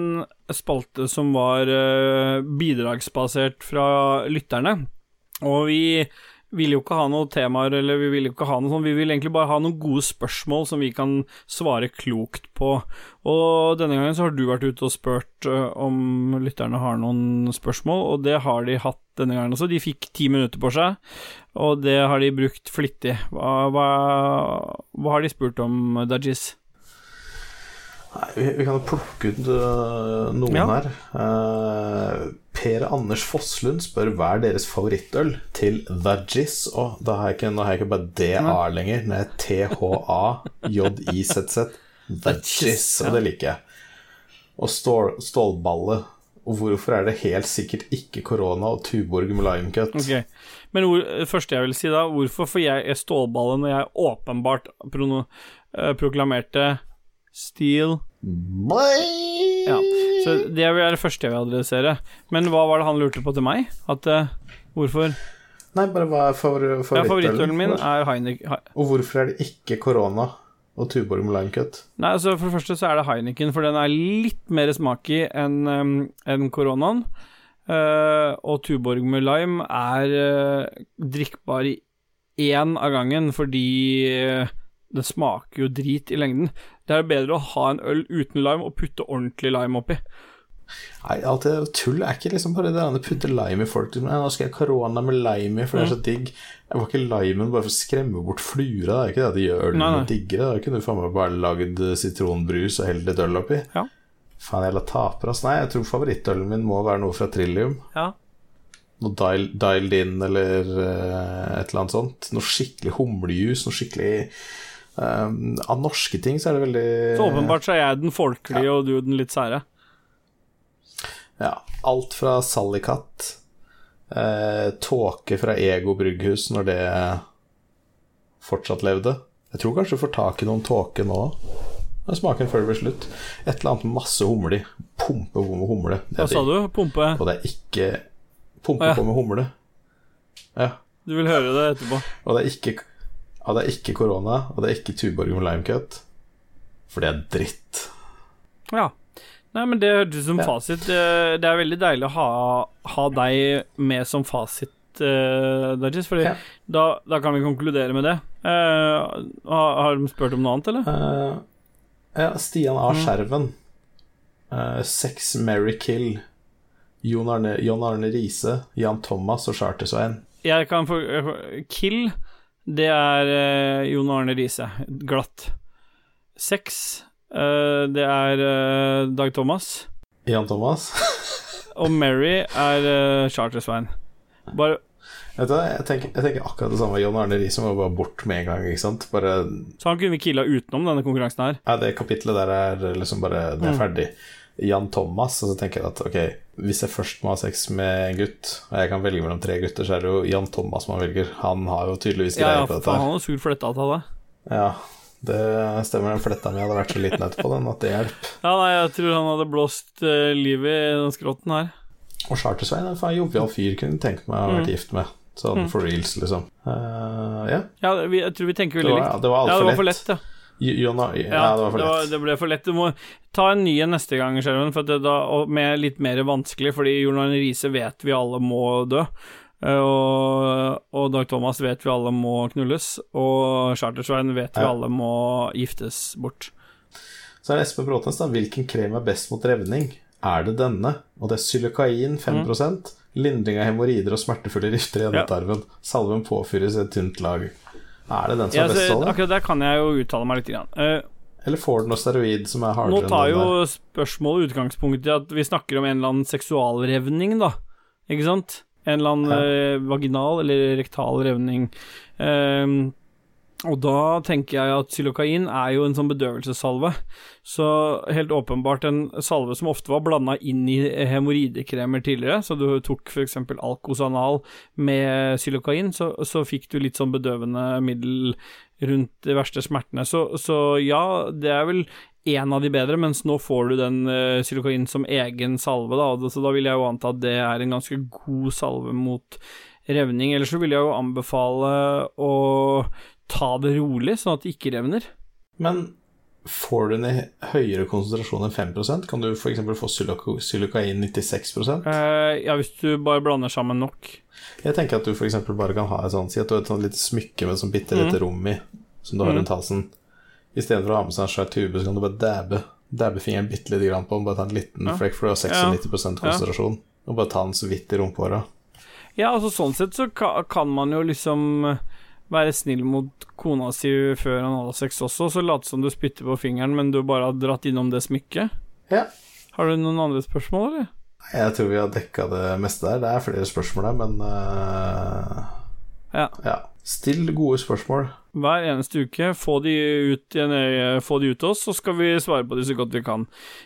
spalte som var eh, bidragsbasert fra lytterne. Og vi ville jo ikke ha noen temaer, eller vi ville jo ikke ha noe sånt, vi ville egentlig bare ha noen gode spørsmål som vi kan svare klokt på. Og denne gangen så har du vært ute og spurt eh, om lytterne har noen spørsmål, og det har de hatt denne gangen også. De fikk ti minutter på seg, og det har de brukt flittig. Hva, hva, hva har de spurt om, Dajis? Nei, vi, vi kan jo plukke ut øh, noen Ja. her. Uh, per Anders Fosslund spør hva er deres favorittøl til The Jizz. Og da har jeg ikke, har jeg ikke bare DA lenger, nå er THA-JIZZ. The Jizz, og det liker jeg. Og stål, stålballe. Og hvorfor er det helt sikkert ikke korona og Tuborg med limecut? Okay. Men hvor, det første jeg vil si da, hvorfor får jeg stålballe når jeg åpenbart prono, eh, proklamerte Steel Ja, så det er det første jeg vil adressere. Men hva var det han lurte på til meg? At uh, Hvorfor? Nei, bare hva er favor favorittølen? Min er Heineken. Og hvorfor er det ikke korona og Tuborg med limecut? Nei, altså For det første så er det Heineken, for den er litt mer smak i enn um, en koronaen. Uh, og Tuborg med lime er uh, drikkbar i én av gangen, fordi det smaker jo drit i lengden. Det er bedre å ha en øl uten lime og putte ordentlig lime oppi. Nei, alt det tull er ikke liksom bare det der å putte lime i folk. Nei, nå skal jeg korona med lime i, for det er så digg. Jeg var ikke limen bare for å skremme bort fluer. Det er ikke det at de gjør ølen Nei, nei. diggere. Da kunne du faen meg bare lagd sitronbrus og helt litt øl oppi. Ja. Faen, jævla taper, ass. Nei, jeg tror favorittølen min må være noe fra Trillium. Ja. Noe dial, dialed in eller uh, et eller annet sånt. Noe skikkelig humlejus, noe skikkelig eh, Av norske ting så er det veldig Så åpenbart så er jeg den folkelige, og du den litt sære. Ja, alt fra Sallikat, eh, tåke fra Ego brygghus når det fortsatt levde. Jeg tror kanskje du får tak i noen tåke nå. Den smaken før det blir slutt. Et eller annet med masse humle i. Pumpe på med humle. Hva sa du? Pumpe? Og det er ikke Pumpe ah, ja. på med humle. Ja. Du vil høre det etterpå. Og det er ikke Og det er ikke korona, og det er ikke Tuborg med limecut. For det er dritt. Ja. Nei, men det hørtes ut som Ja. fasit. Det er veldig deilig å ha, ha deg med som fasit, uh, fordi Ja. da, da kan vi konkludere med det. Uh, har, har de spurt om noe annet, eller? Uh, ja, Stian A. Mm. Skjerven. Eh, Sex, Mary Kill. Jon Arne, John Arne Riise, Jan Thomas og Charter-Svein. Jeg kan få Kill, det er eh, Jon Arne Riise. Glatt. Seks, eh, det er eh, Dag Thomas. Jan Thomas. Og Mary er uh, Charter-Svein. Bare Vet du, hva, jeg tenker, jeg tenker akkurat det samme. John Arne Riise må bare bort med en gang. ikke sant? Bare, Så han kunne vi killa utenom denne konkurransen her. ja, Det kapitlet der er liksom bare Det er Mm. ferdig. Jan Thomas, og så tenker jeg at ok, hvis jeg først må ha sex med en gutt, og jeg kan velge mellom tre gutter, så er det jo Jan Thomas man velger. Han har jo tydeligvis Ja, greie ja, på dette. Ja, han var sur for dette avtalen. Ja, det stemmer. Den fletta mi hadde vært så liten etterpå, den, at det hjelper. Ja, nei, jeg tror han hadde blåst uh, livet i den skrotten her. Og Charter-Svein er en jovial fyr, kunne tenkt meg å ha vært Mm. gift med. Sånn for reals, liksom. Uh, ja. Ja, vi, jeg tror vi tenker veldig likt. det var Ja, altfor det var for lett. lett, ja. J- ja, Ja, det var for lett. det ble for lett. Du må ta en ny en neste gang, Skjermen, det og med litt mer vanskelig, fordi Jon Arne Riise vet vi alle må dø. Eh, Og, og Dag Thomas vet vi alle må knulles, og Chartersveien vet vi Ja. alle må giftes bort. Så er det Espen Bråtnes, da. Hvilken krem er best mot revning? Er det denne? Og det er sylokain 5% Lindring av hemoroider og smertefulle rifter i endetarmen. Ja. Salven påfyres i et tynt lag. Er det den som Ja, er best av det? akkurat der kan jeg jo uttale meg litt. Grann. Eh, Eller får den noe steroid som er Nå hardere tar enn jo den der? spørsmålet utgangspunkt i at vi snakker om en eller annen seksualrevning, da. Ikke sant? En eller annen Ja. eh, vaginal eller rektal revning. Ehm, og da tenker jeg at xylokain er jo en sånn bedøvelsessalve. Så helt åpenbart en salve som ofte var blanda inn i hemoroidekremer tidligere. Så du tok f.eks. Alcosanal med xylokain, så, så fikk du litt sånn bedøvende middel rundt de verste smertene. Så, så ja, det er vel en av de bedre, mens nå får du den uh, som egen salve, da, så da vil jeg jo anta at det er en ganske god salve mot revning. Ellers så vil jeg jo anbefale å ta det rolig, sånn at det ikke revner. Men får du den i høyere konsentrasjon enn 5 kan du f.eks. få xylokain 96 uh, ja, hvis du bare blander sammen nok. Jeg tenker at du f.eks. bare kan ha et sånt Si at du har et sånt lite smykke med sånn bitte lite rom i, som du har Mm. rundt halsen. Istedenfor å ha med seg en svær tube, så kan du bare dabbe Dabbe fingeren bitte lite grann på den, bare ta en liten Ja. flekk, for du har 96 Ja. konsentrasjon. Og bare ta den så vidt i rumpehåra. Ja, altså sånn sett så kan man jo liksom være snill mot kona si før han hadde sex også, så late som du spytter på fingeren, men du bare har dratt innom det smykket. Ja. Har du noen andre spørsmål, eller? Jeg tror vi har dekka det meste der. Det er flere spørsmål der, men uh, ja. ja. Still gode spørsmål. Hver eneste uke. Få de ut, til oss, så skal vi svare på de så godt vi kan.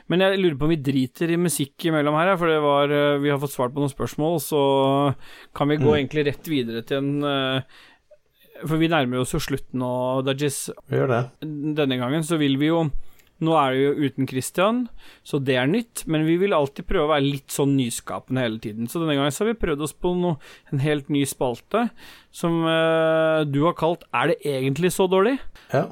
Men jeg lurer på om vi driter i musikk imellom her, for det var, eh, vi har fått svart på noen spørsmål, så kan vi gå mm. egentlig rett videre til en uh, for vi nærmer oss jo slutten nå, Dudgies. Vi gjør det. Denne gangen så vil vi jo Nå er det jo uten Christian, så det er nytt, men vi vil alltid prøve å være litt sånn nyskapende hele tiden. Så denne gangen så har vi prøvd oss på noe, en helt ny spalte som uh, du har kalt 'Er det egentlig så dårlig?' Ja.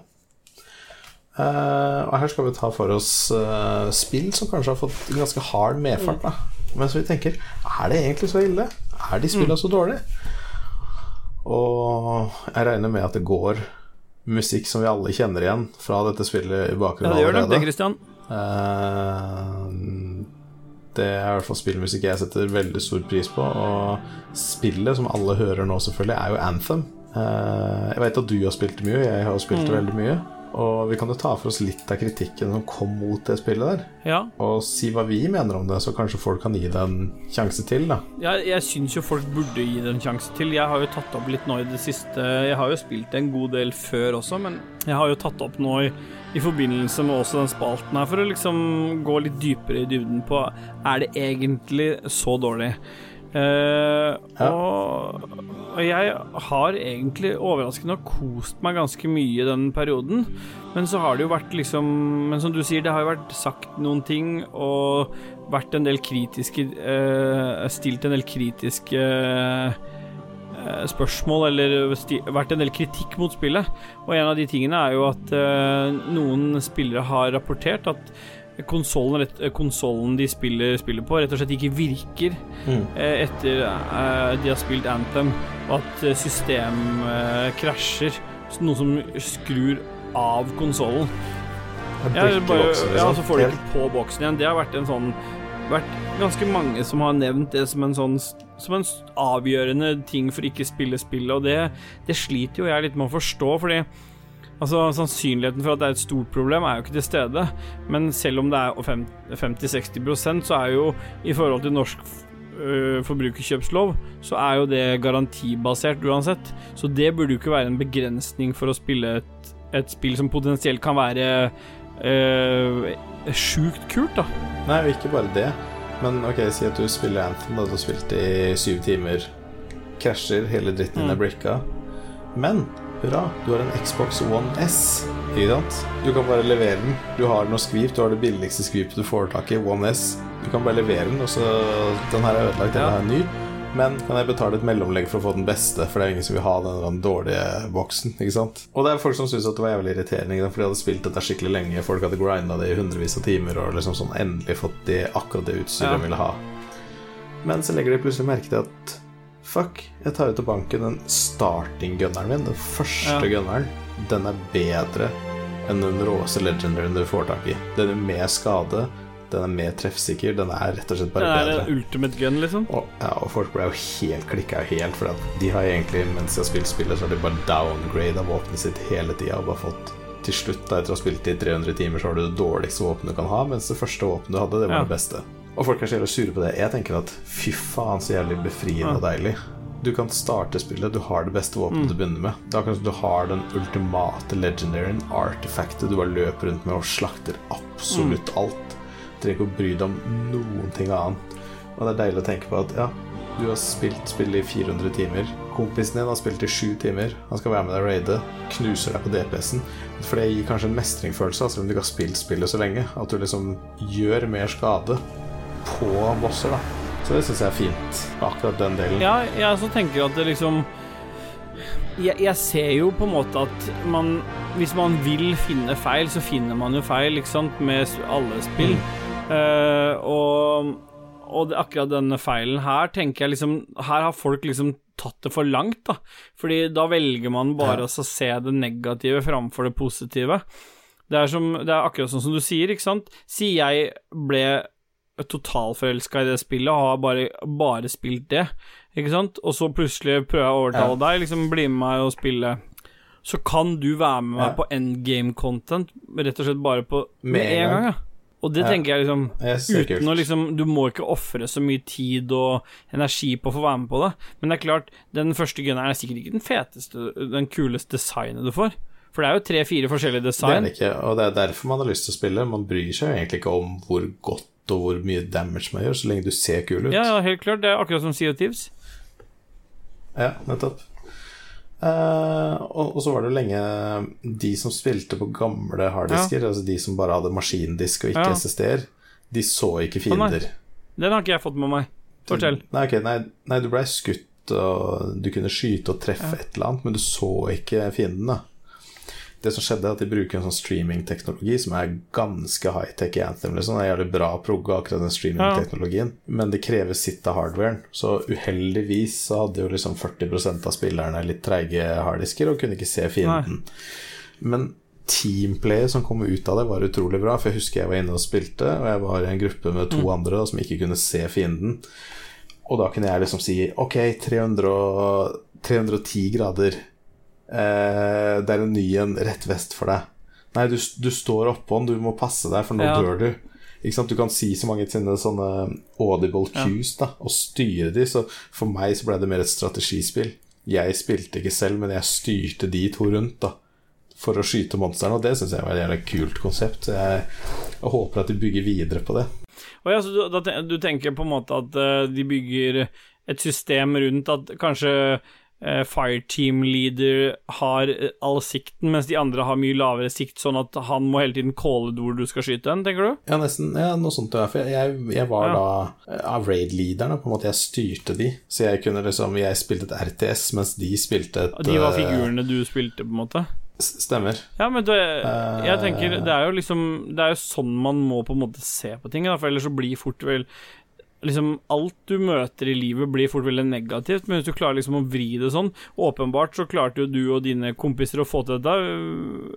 Uh, og her skal vi ta for oss uh, spill som kanskje har fått ganske hard medfart. Da. Men så vi tenker Er det egentlig så ille? Er de spillene mm. så dårlige? Og jeg regner med at det går musikk som vi alle kjenner igjen fra dette spillet i bakgrunnen ja, det gjør nok det, Christian. Uh, det er i hvert fall spillmusikk jeg setter veldig stor pris på. Og spillet som alle hører nå, selvfølgelig, er jo Anthem. Uh, jeg vet at du har spilt mye, jeg har spilt mm. veldig mye. Og vi kan jo ta for oss litt av kritikken som kom mot det spillet der. Ja. Og si hva vi mener om det, så kanskje folk kan gi det en sjanse til, da. Ja, jeg syns jo folk burde gi det en sjanse til. Jeg har jo tatt opp litt nå i det siste Jeg har jo spilt en god del før også, men jeg har jo tatt opp nå i, i forbindelse med også den spalten her, for å liksom gå litt dypere i dybden på Er det egentlig så dårlig? Uh, ja. og, og, jeg har egentlig overraskende nok kost meg ganske mye den perioden. Men så har det jo vært liksom Men som du sier, det har jo vært sagt noen ting og vært en del kritiske uh, Stilt en del kritiske uh, spørsmål, eller vært en del kritikk mot spillet. Og en av de tingene er jo at noen spillere har rapportert at konsollen, eh, konsollen de spiller, spiller, på, rett og slett ikke virker mm. Eh, etter uh, de har spilt Anthem, og at system krasjer. Noe som skrur av konsollen. Ja, ja, så får de ikke på boksen igjen. Det har vært en sånn vært ganske mange som har nevnt det som en sånn Som en avgjørende ting for ikke spille spillet, og det, det sliter jo jeg litt med å forstå, fordi Altså, Sannsynligheten for at det er et stort problem, er jo ikke til stede. Men selv om det er 50-60% så er jo i forhold til norsk øh, forbrukerkjøpslov, så er jo det garantibasert uansett. Så det burde jo ikke være en begrensning for å spille et, et spill som potensielt kan være øh, sjukt kult, da. Nei, ikke bare det. Men ok, si at du spiller Anthem, da du har spilt i syv timer, krasjer, hele dritten mm. er mm. Men Hurra, du har en Xbox One S. Ikke sant? Du kan bare levere den. Du har noe skvip, du har det billigste skvipet du får tak i, One S. Du kan bare levere den, og så Den her er ødelagt, den ja. er ny. Men kan jeg betale et mellomlegg for å få den beste? For det er ingen som vil ha den, den dårlige boksen. ikke sant? Og det er folk som syns det var jævlig irriterende, for de hadde spilt dette skikkelig lenge. Folk hadde grinda det i hundrevis av timer og liksom sånn endelig fått de, akkurat det utstyret ja. de ville ha. Men så legger de plutselig merke til at Fuck, jeg tar ut av banken den starting-gunneren min, den første ja. gunneren. Den er bedre enn den råeste legendaren du får tak i. Den er mer skade, den er mer treffsikker, den er rett og slett bare bedre. Det er en ultimate gun, liksom? Og, ja, og folk ble jo helt klikka helt, for de har egentlig, mens de har spilt spillet, så har de bare downgrada våpenet sitt hele tida og bare fått til slutt, da, etter å ha spilt i 300 timer, så har du det dårligste våpenet du kan ha, mens det første våpenet du hadde, det var ja. det beste. Og folk er så jævlig sure på det. Jeg tenker at fy faen, så jævlig befriende og deilig. Du kan starte spillet, du har det beste våpenet mm. du begynner med. Det er akkurat som du har den ultimate legendaryen, artifactet du bare løper rundt med og slakter absolutt mm. alt. Du trenger ikke å bry deg om noen ting annet. Og det er deilig å tenke på at ja, du har spilt spillet i 400 timer. Kompisen din har spilt i 7 timer. Han skal være med deg og raide. Knuser deg på DPS-en. For det gir kanskje en mestringsfølelse, selv om du ikke har spilt spillet så lenge. At du liksom gjør mer skade på bosser, da. Så det syns jeg er fint, akkurat den delen. Ja, jeg også tenker at det liksom jeg, jeg, ser jo på en måte at man Hvis man vil finne feil, så finner man jo feil, ikke sant, med alle spill. Mm. Uh, og, og det, akkurat denne feilen her, tenker jeg liksom Her har folk liksom tatt det for langt, da. Fordi da velger man bare ja. å se det negative framfor det positive. Det er, som, det er akkurat sånn som du sier, ikke sant. Si jeg ble totalforelska i det spillet og har bare, bare spilt det. ikke sant, og så plutselig prøver jeg å overtale deg, liksom bli med meg og spille, så kan du være med meg Ja. på endgame content, rett og slett bare på Med en gang, gang. ja. Og det Ja. tenker jeg liksom Jeg Uten å liksom Du må ikke ofre så mye tid og energi på å få være med på det. Men det er klart, den første gunneren er sikkert ikke den feteste, den kuleste designet du får. For det er jo tre-fire forskjellige Det er design. det ikke, og det er derfor man har lyst til å spille. Man bryr seg jo egentlig ikke om hvor godt og hvor mye damage man gjør, så lenge du ser kul ut. Ja, ja, helt klart. Det er akkurat som Sea of Thieves. Ja, nettopp. Uh, og, og så var det jo lenge de som spilte på gamle harddisker, altså de som bare hadde maskindisk og ikke Ja. SSD-er, de så ikke fiender. Oh. Den har ikke jeg fått med meg. Fortell. Nei, okay, nei, nei du blei skutt, og du kunne skyte og treffe et eller annet, men du så ikke fiendene. Det som skjedde, er at de bruker en sånn streamingteknologi som er ganske high-tech i Anthem. Liksom. Det er jævlig bra progge, akkurat den streamingteknologien, men det krever sitt av hardwaren. Så uheldigvis så hadde jo liksom 40% av spillerne litt treige harddisker og kunne ikke se fienden. Men teamplayet som kom ut av det, var utrolig bra. For jeg husker jeg var inne og spilte, og jeg var i en gruppe med to andre da, som ikke kunne se fienden. Og da kunne jeg liksom si Ok, 300 310 grader. Eh, det er en ny en rett vest for deg. Nei, du, du står oppå den, du må passe deg, for nå Ja. dør du. Ikke sant? Du kan si så mange sine sånne audible cues da, og styre de. Så for meg så ble det mer et strategispill. Jeg spilte ikke selv, men jeg styrte de to rundt da for å skyte monstrene, og det syns jeg var et kult konsept. Jeg, jeg håper at de bygger videre på det. Og ja, så du, du tenker på en måte at eh, de bygger et system rundt at kanskje Fireteam leader har eh, all sikten, mens de andre har mye lavere sikt, sånn at han må hele tiden calle hvor du skal skyte den, tenker du? Ja, nesten. Ja, noe sånt. ja, For jeg, jeg var Ja. da eh, av raid-leaderne, på en måte. Jeg styrte de. Så jeg kunne liksom Jeg spilte et RTS, mens de spilte et Og de var eh, figurene du spilte, på en måte? Stemmer. Ja, men det, jeg tenker Det er jo liksom Det er jo sånn man må på en måte se på ting, da, for ellers så blir fort vel Liksom Alt du møter i livet, blir fort veldig negativt, men hvis du klarer liksom å vri det sånn Åpenbart så klarte jo du og dine kompiser å få til dette.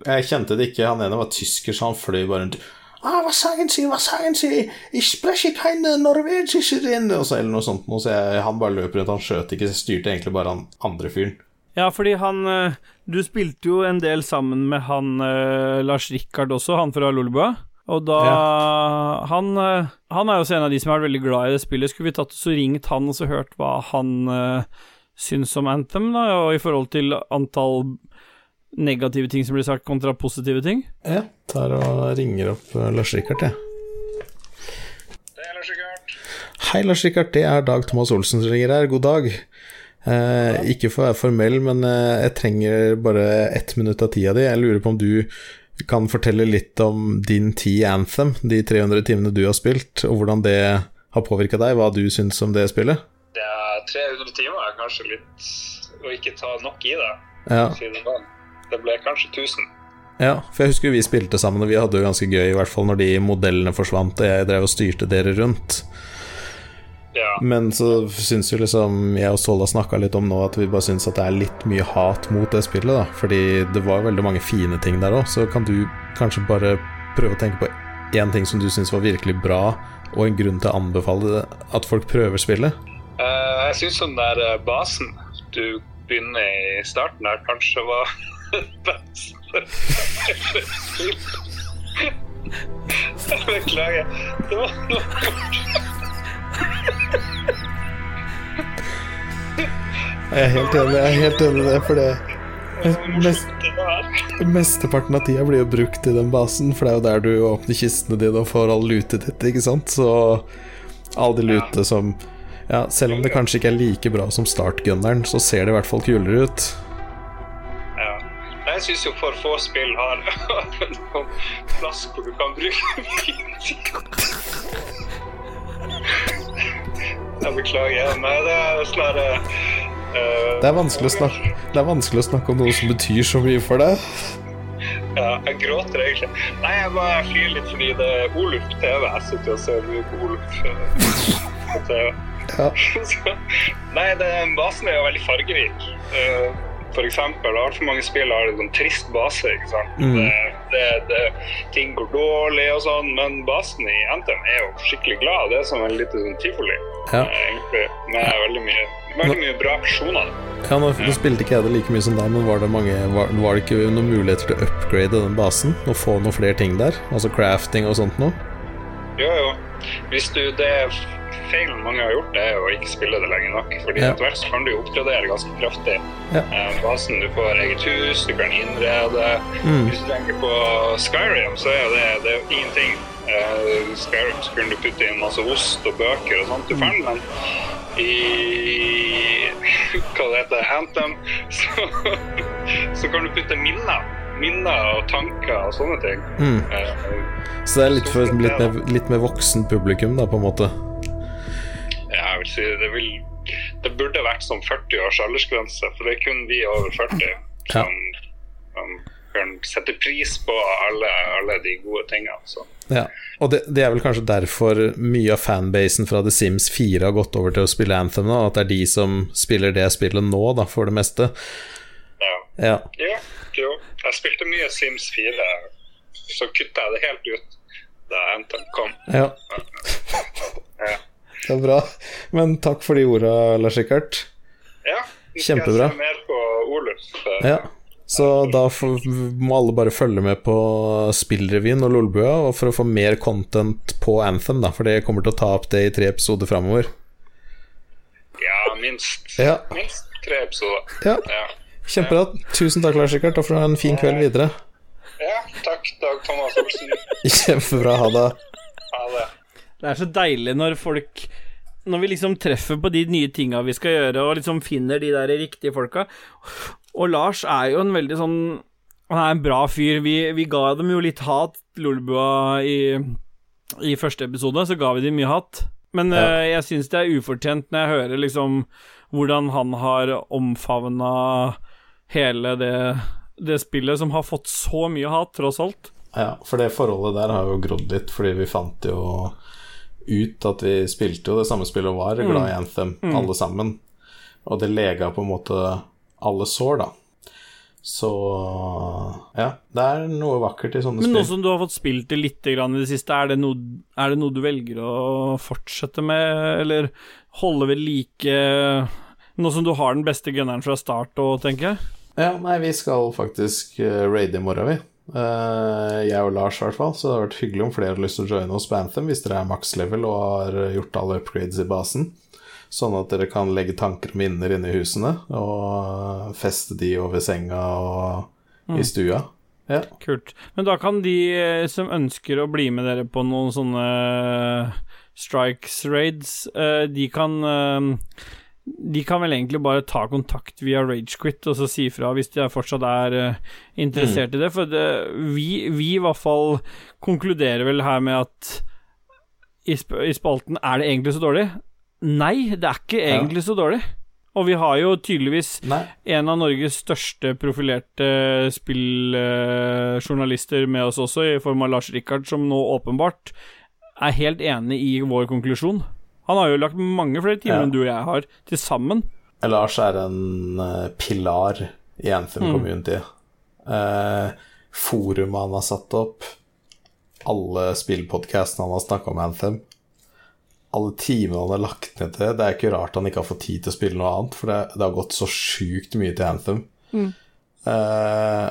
Jeg kjente det ikke. Han ene var tysker, så han fløy bare rundt. Ah, hva sagen Sie, hva sagen Sie? Ich spreche keine norwegische Rinde Og så, eller noe sånt. Så jeg, han bare løp rundt, han skjøt ikke, så jeg styrte egentlig bare han andre fyren. Ja, fordi han øh, Du spilte jo en del sammen med han øh, Lars Rikard også, han fra Lolbua. Og da han, øh, han er jo også en av de som har vært veldig glad i det spillet. Skulle vi tatt og så ringt han og så hørt hva han uh, syns om Anthem, da, og i forhold til antall negative ting som blir sagt, kontra positive ting? Ja, tar og ringer opp uh, Lars Rikard, jeg. Det er Lars Rikard. Hei, Lars Rikard. Det er Dag Thomas Olsen som ringer her. God dag. Eh, ikke for å være formell, men eh, jeg trenger bare ett minutt av tida di. Jeg lurer på om du kan fortelle litt om din tid i Anthem, de 300 timene du har spilt, og hvordan det har påvirka deg, hva du syns om det spillet? Ja, 300 timer er kanskje litt å ikke ta nok i det. Ja, det sånn. Ble kanskje 1000. ja, for jeg husker vi spilte sammen, og vi hadde det jo ganske gøy, i hvert fall når de modellene forsvant, og jeg drev og styrte dere rundt. Ja. Men så syns jo liksom jeg og Sola snakka litt om nå at vi bare syns at det er litt mye hat mot det spillet, da. Fordi det var veldig mange fine ting der òg, så kan du kanskje bare prøve å tenke på én ting som du syns var virkelig bra, og en grunn til å anbefale det, at folk prøver spillet? Uh, jeg syns den der eh, basen du begynner i starten der, kanskje var best. Beklager. Det var noe Jeg er helt enig, jeg er helt enig i det, for det mest. Mesteparten av tida blir jo brukt i den basen, for det er jo der du åpner kistene dine og får all lutet ditt, ikke sant? Så all de lute som Ja, selv om det kanskje ikke er like bra som startgunneren, så ser det i hvert fall kulere ut. Ja. Jeg syns jo for få spill har plass hvor du kan bruke mye tid. Jeg beklager. Nei, det er snarere uh, Det er snakke, det er vanskelig å snakke om noe som betyr så mye for deg. Ja, jeg gråter egentlig. Nei, jeg bare flirer litt fordi det er Oluf TV. Jeg sitter og ser mye på Oluf eh, på TV. Ja. Nei, den basen er jo veldig fargerik. For eksempel. Altfor mange spill har en sånn trist base. ikke sant? Mm. Det, det, det, ting går dårlig og sånn, men basen i Anthem er jo skikkelig glad. Det er som en liten sånn tivoli, Ja. eh, egentlig. Med veldig mye, veldig mye bra personer. Ja, nå, ja. spilte ikke jeg det like mye som deg, men var det, mange, var, var det ikke noen muligheter til å upgrade den basen? Og få noen flere ting der? Altså crafting og sånt noe? Jo, jo. Hvis du, det feilen mange har gjort, det er å ikke spille det lenge nok. Fordi Ja. etter hvert så kan du oppgradere ganske kraftig Ja. eh, basen. Du får eget hus, du kan innrede. Mm. Hvis du tenker på Skyrim, så er det, det er ingenting. Eh, Skyrim så kunne du putte inn masse ost og bøker og sånt. Du fant men i hva det heter, Anthem, så, så kan du putte minner. Minner og tanker og sånne ting. Mm. Uh, Så det er litt, for, litt, mer, litt mer voksen publikum, da, på en måte? Ja, jeg vil si det vil Det burde vært som 40 års aldersgrense, for det er kun vi over 40 som, som kan sette pris på alle, alle de gode tingene. Så. Ja, og det, det er vel kanskje derfor mye av fanbasen fra The Sims 4 har gått over til å spille Anthem nå, at det er de som spiller det spillet nå, da, for det meste. Ja. Ja, Jo. Jeg spilte mye Sims 4, så kutta jeg det helt ut da Anthem kom. ja. Ja. Det er bra. Men takk for de orda, Lars Rikard. ja Kjempebra. Jeg mer på Oluf. Ja. Så da må alle bare følge med på Spillrevyen og Lolbua og for å få mer content på Anthem, da, for det kommer til å ta opp det i tre episoder framover. Ja, minst, Ja. minst tre episoder. Ja, Ja. Kjempebra. Tusen takk, Lars Rikard, og for en fin kveld videre. ja, takk, Dag Thomas Olsen. Kjempebra. Ha det. Ha det. Det er så deilig når folk Når vi liksom treffer på de nye tinga vi skal gjøre, og liksom finner de der riktige folka. Og Lars er jo en veldig sånn Han er en bra fyr. Vi, vi ga dem jo litt hat, Lolbua, i, i første episode, så ga vi dem mye hat. Men Ja. uh, jeg syns det er ufortjent når jeg hører liksom hvordan han har omfavna hele det, det spillet som har fått så mye hat, tross alt. Ja, for det forholdet der har jo grodd litt, fordi vi fant jo ut at vi spilte jo det samme spillet og var glad i Anthem, alle sammen. Og det lega på en måte alle sår, da. Så ja, det er noe vakkert i sånne Men nå som du har fått spilt det litt grann i det siste, er det, noe, er det noe du velger å fortsette med, eller holde ved like Nå som du har den beste gunneren fra start òg, tenker jeg? Ja, nei, vi skal faktisk uh, raide i morgen, vi. Uh, jeg og Lars, i hvert fall. Så det har vært hyggelig om flere har lyst til å joine oss på Anthem hvis dere er max level og har eh, gjort alle upgrades i basen. Sånn at dere kan legge tanker og minner inne i husene og eh, feste de over senga og i stua. Ja. Kult. Men da kan de eh, som ønsker å bli med dere på noen sånne eh, strikes raids, eh, de kan eh, de kan vel egentlig bare ta kontakt via Ragequit og så si fra hvis de fortsatt er uh, interessert i det. For det, vi, vi i hvert fall konkluderer vel her med at i, sp i spalten Er det egentlig så dårlig? Nei, det er ikke Ja. egentlig så dårlig. Og vi har jo tydeligvis Nei. en av Norges største profilerte spilljournalister med oss også, i form av Lars Rikard, som nå åpenbart er helt enig i vår konklusjon. Han har jo lagt mange flere timer Ja. enn du og jeg har, til sammen. Lars er en eh, pilar i Anthem community. Uh, forumet han har satt opp, alle spillpodkastene han har snakka om Anthem, alle timene han har lagt ned til det. Det er ikke rart han ikke har fått tid til å spille noe annet, for det, det har gått så sjukt mye til Anthem. Eh,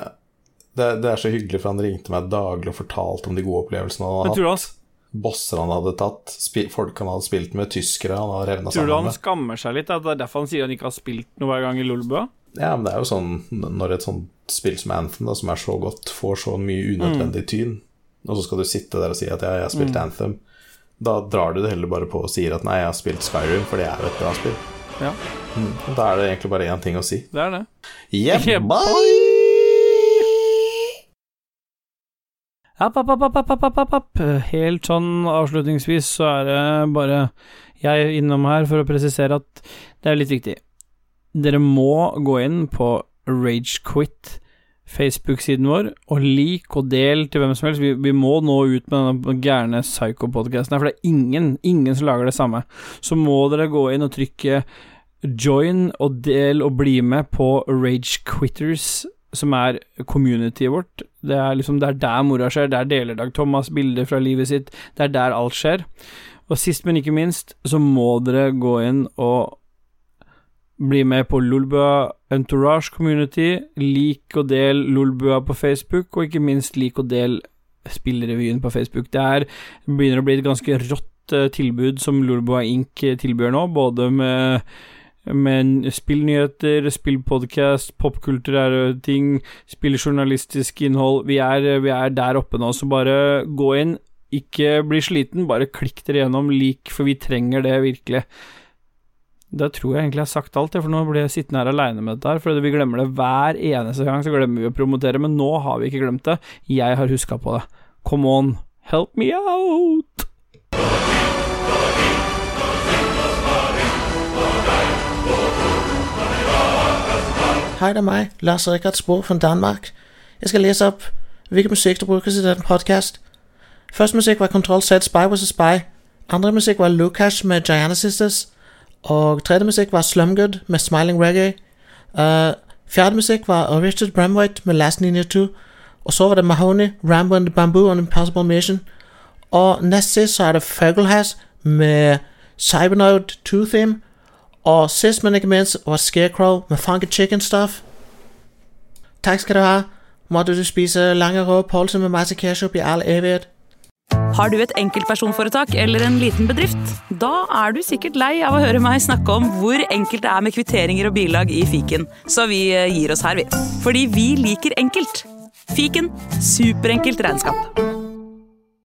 det, det er så hyggelig, for han ringte meg daglig og fortalte om de gode opplevelsene han Men har hatt. Bosser han hadde tatt, folk han hadde spilt med, tyskere han hadde revna tror du han med. skammer seg litt? At det er derfor han sier han ikke har spilt noe hver gang i Lolbua? Ja, men det er jo sånn når et sånt spill som Anthem, da, som er så godt, får så mye unødvendig tyn, og så skal du sitte der og si at ja, jeg har spilt Anthem, da drar du det heller bare på og sier at nei, jeg har spilt Skyrim, for det er jo et bra spill. Ja, Mm. Da er det egentlig bare én ting å si. det er det. Yeah, Yeah, bye! App, app, app, app, app, app, app. Helt sånn avslutningsvis så er det bare jeg innom her for å presisere at det er litt viktig. Dere må gå inn på Ragequit, Facebook-siden vår, og lik og del til hvem som helst. Vi, vi må nå ut med denne gærne psycho-podcasten her, for det er ingen, ingen som lager det samme. Så må dere gå inn og trykke join og del og bli med på Rage Quitters, som er communityet vårt. Det er liksom det er der mora skjer, der deler Dag Thomas bilder fra livet sitt, det er der alt skjer. Og sist, men ikke minst, så må dere gå inn og bli med på Lolbua Entourage Community. Lik og del Lolbua på Facebook, og ikke minst lik og del Spillrevyen på Facebook. Det er, begynner å bli et ganske rått uh, tilbud som Lolbua Inc. tilbyr nå, både med med spillnyheter, spillpodkast, popkulturære ting, spilljournalistisk innhold. Vi er, vi er der oppe nå, så bare gå inn. Ikke bli sliten, bare klikk dere gjennom, lik, for vi trenger det virkelig. Da tror jeg egentlig jeg har sagt alt, for nå blir jeg sittende her aleine med dette her. For vi glemmer det hver eneste gang, så glemmer vi å promotere. Men nå har vi ikke glemt det. Jeg har huska på det. Come on, help me out! Hej, det er meg, Lars Rikard Spor fra Danmark. Jeg skal lese opp hvilken musik der brukes i denne podcast. Første musikk var Control Z Spy vs. Spy. Andre musikk var Lucas med Gianna Sisters. Og tredje musikk var Slumgood med Smiling Reggae. Uh, fjerde musikk var Richard Bramwhite med Last Ninja 2. Og så var det Mahoney, Rambo and the Bamboo on Impossible Mission. Og nest sist så er det Fuglehass med Cybernode 2-theme. Og sist, men ikke minst, var Scarecrow med Funky Chicken Stuff. Takk skal du ha. Måtte du spise lange rå pølser med masse ketchup i all evighet. Har du et enkeltpersonforetak eller en liten bedrift? Da er du sikkert lei av å høre meg snakke om hvor enkelt det er med kvitteringer og bilag i fiken, så vi gir oss her, vi. Fordi vi liker enkelt. Fiken superenkelt regnskap.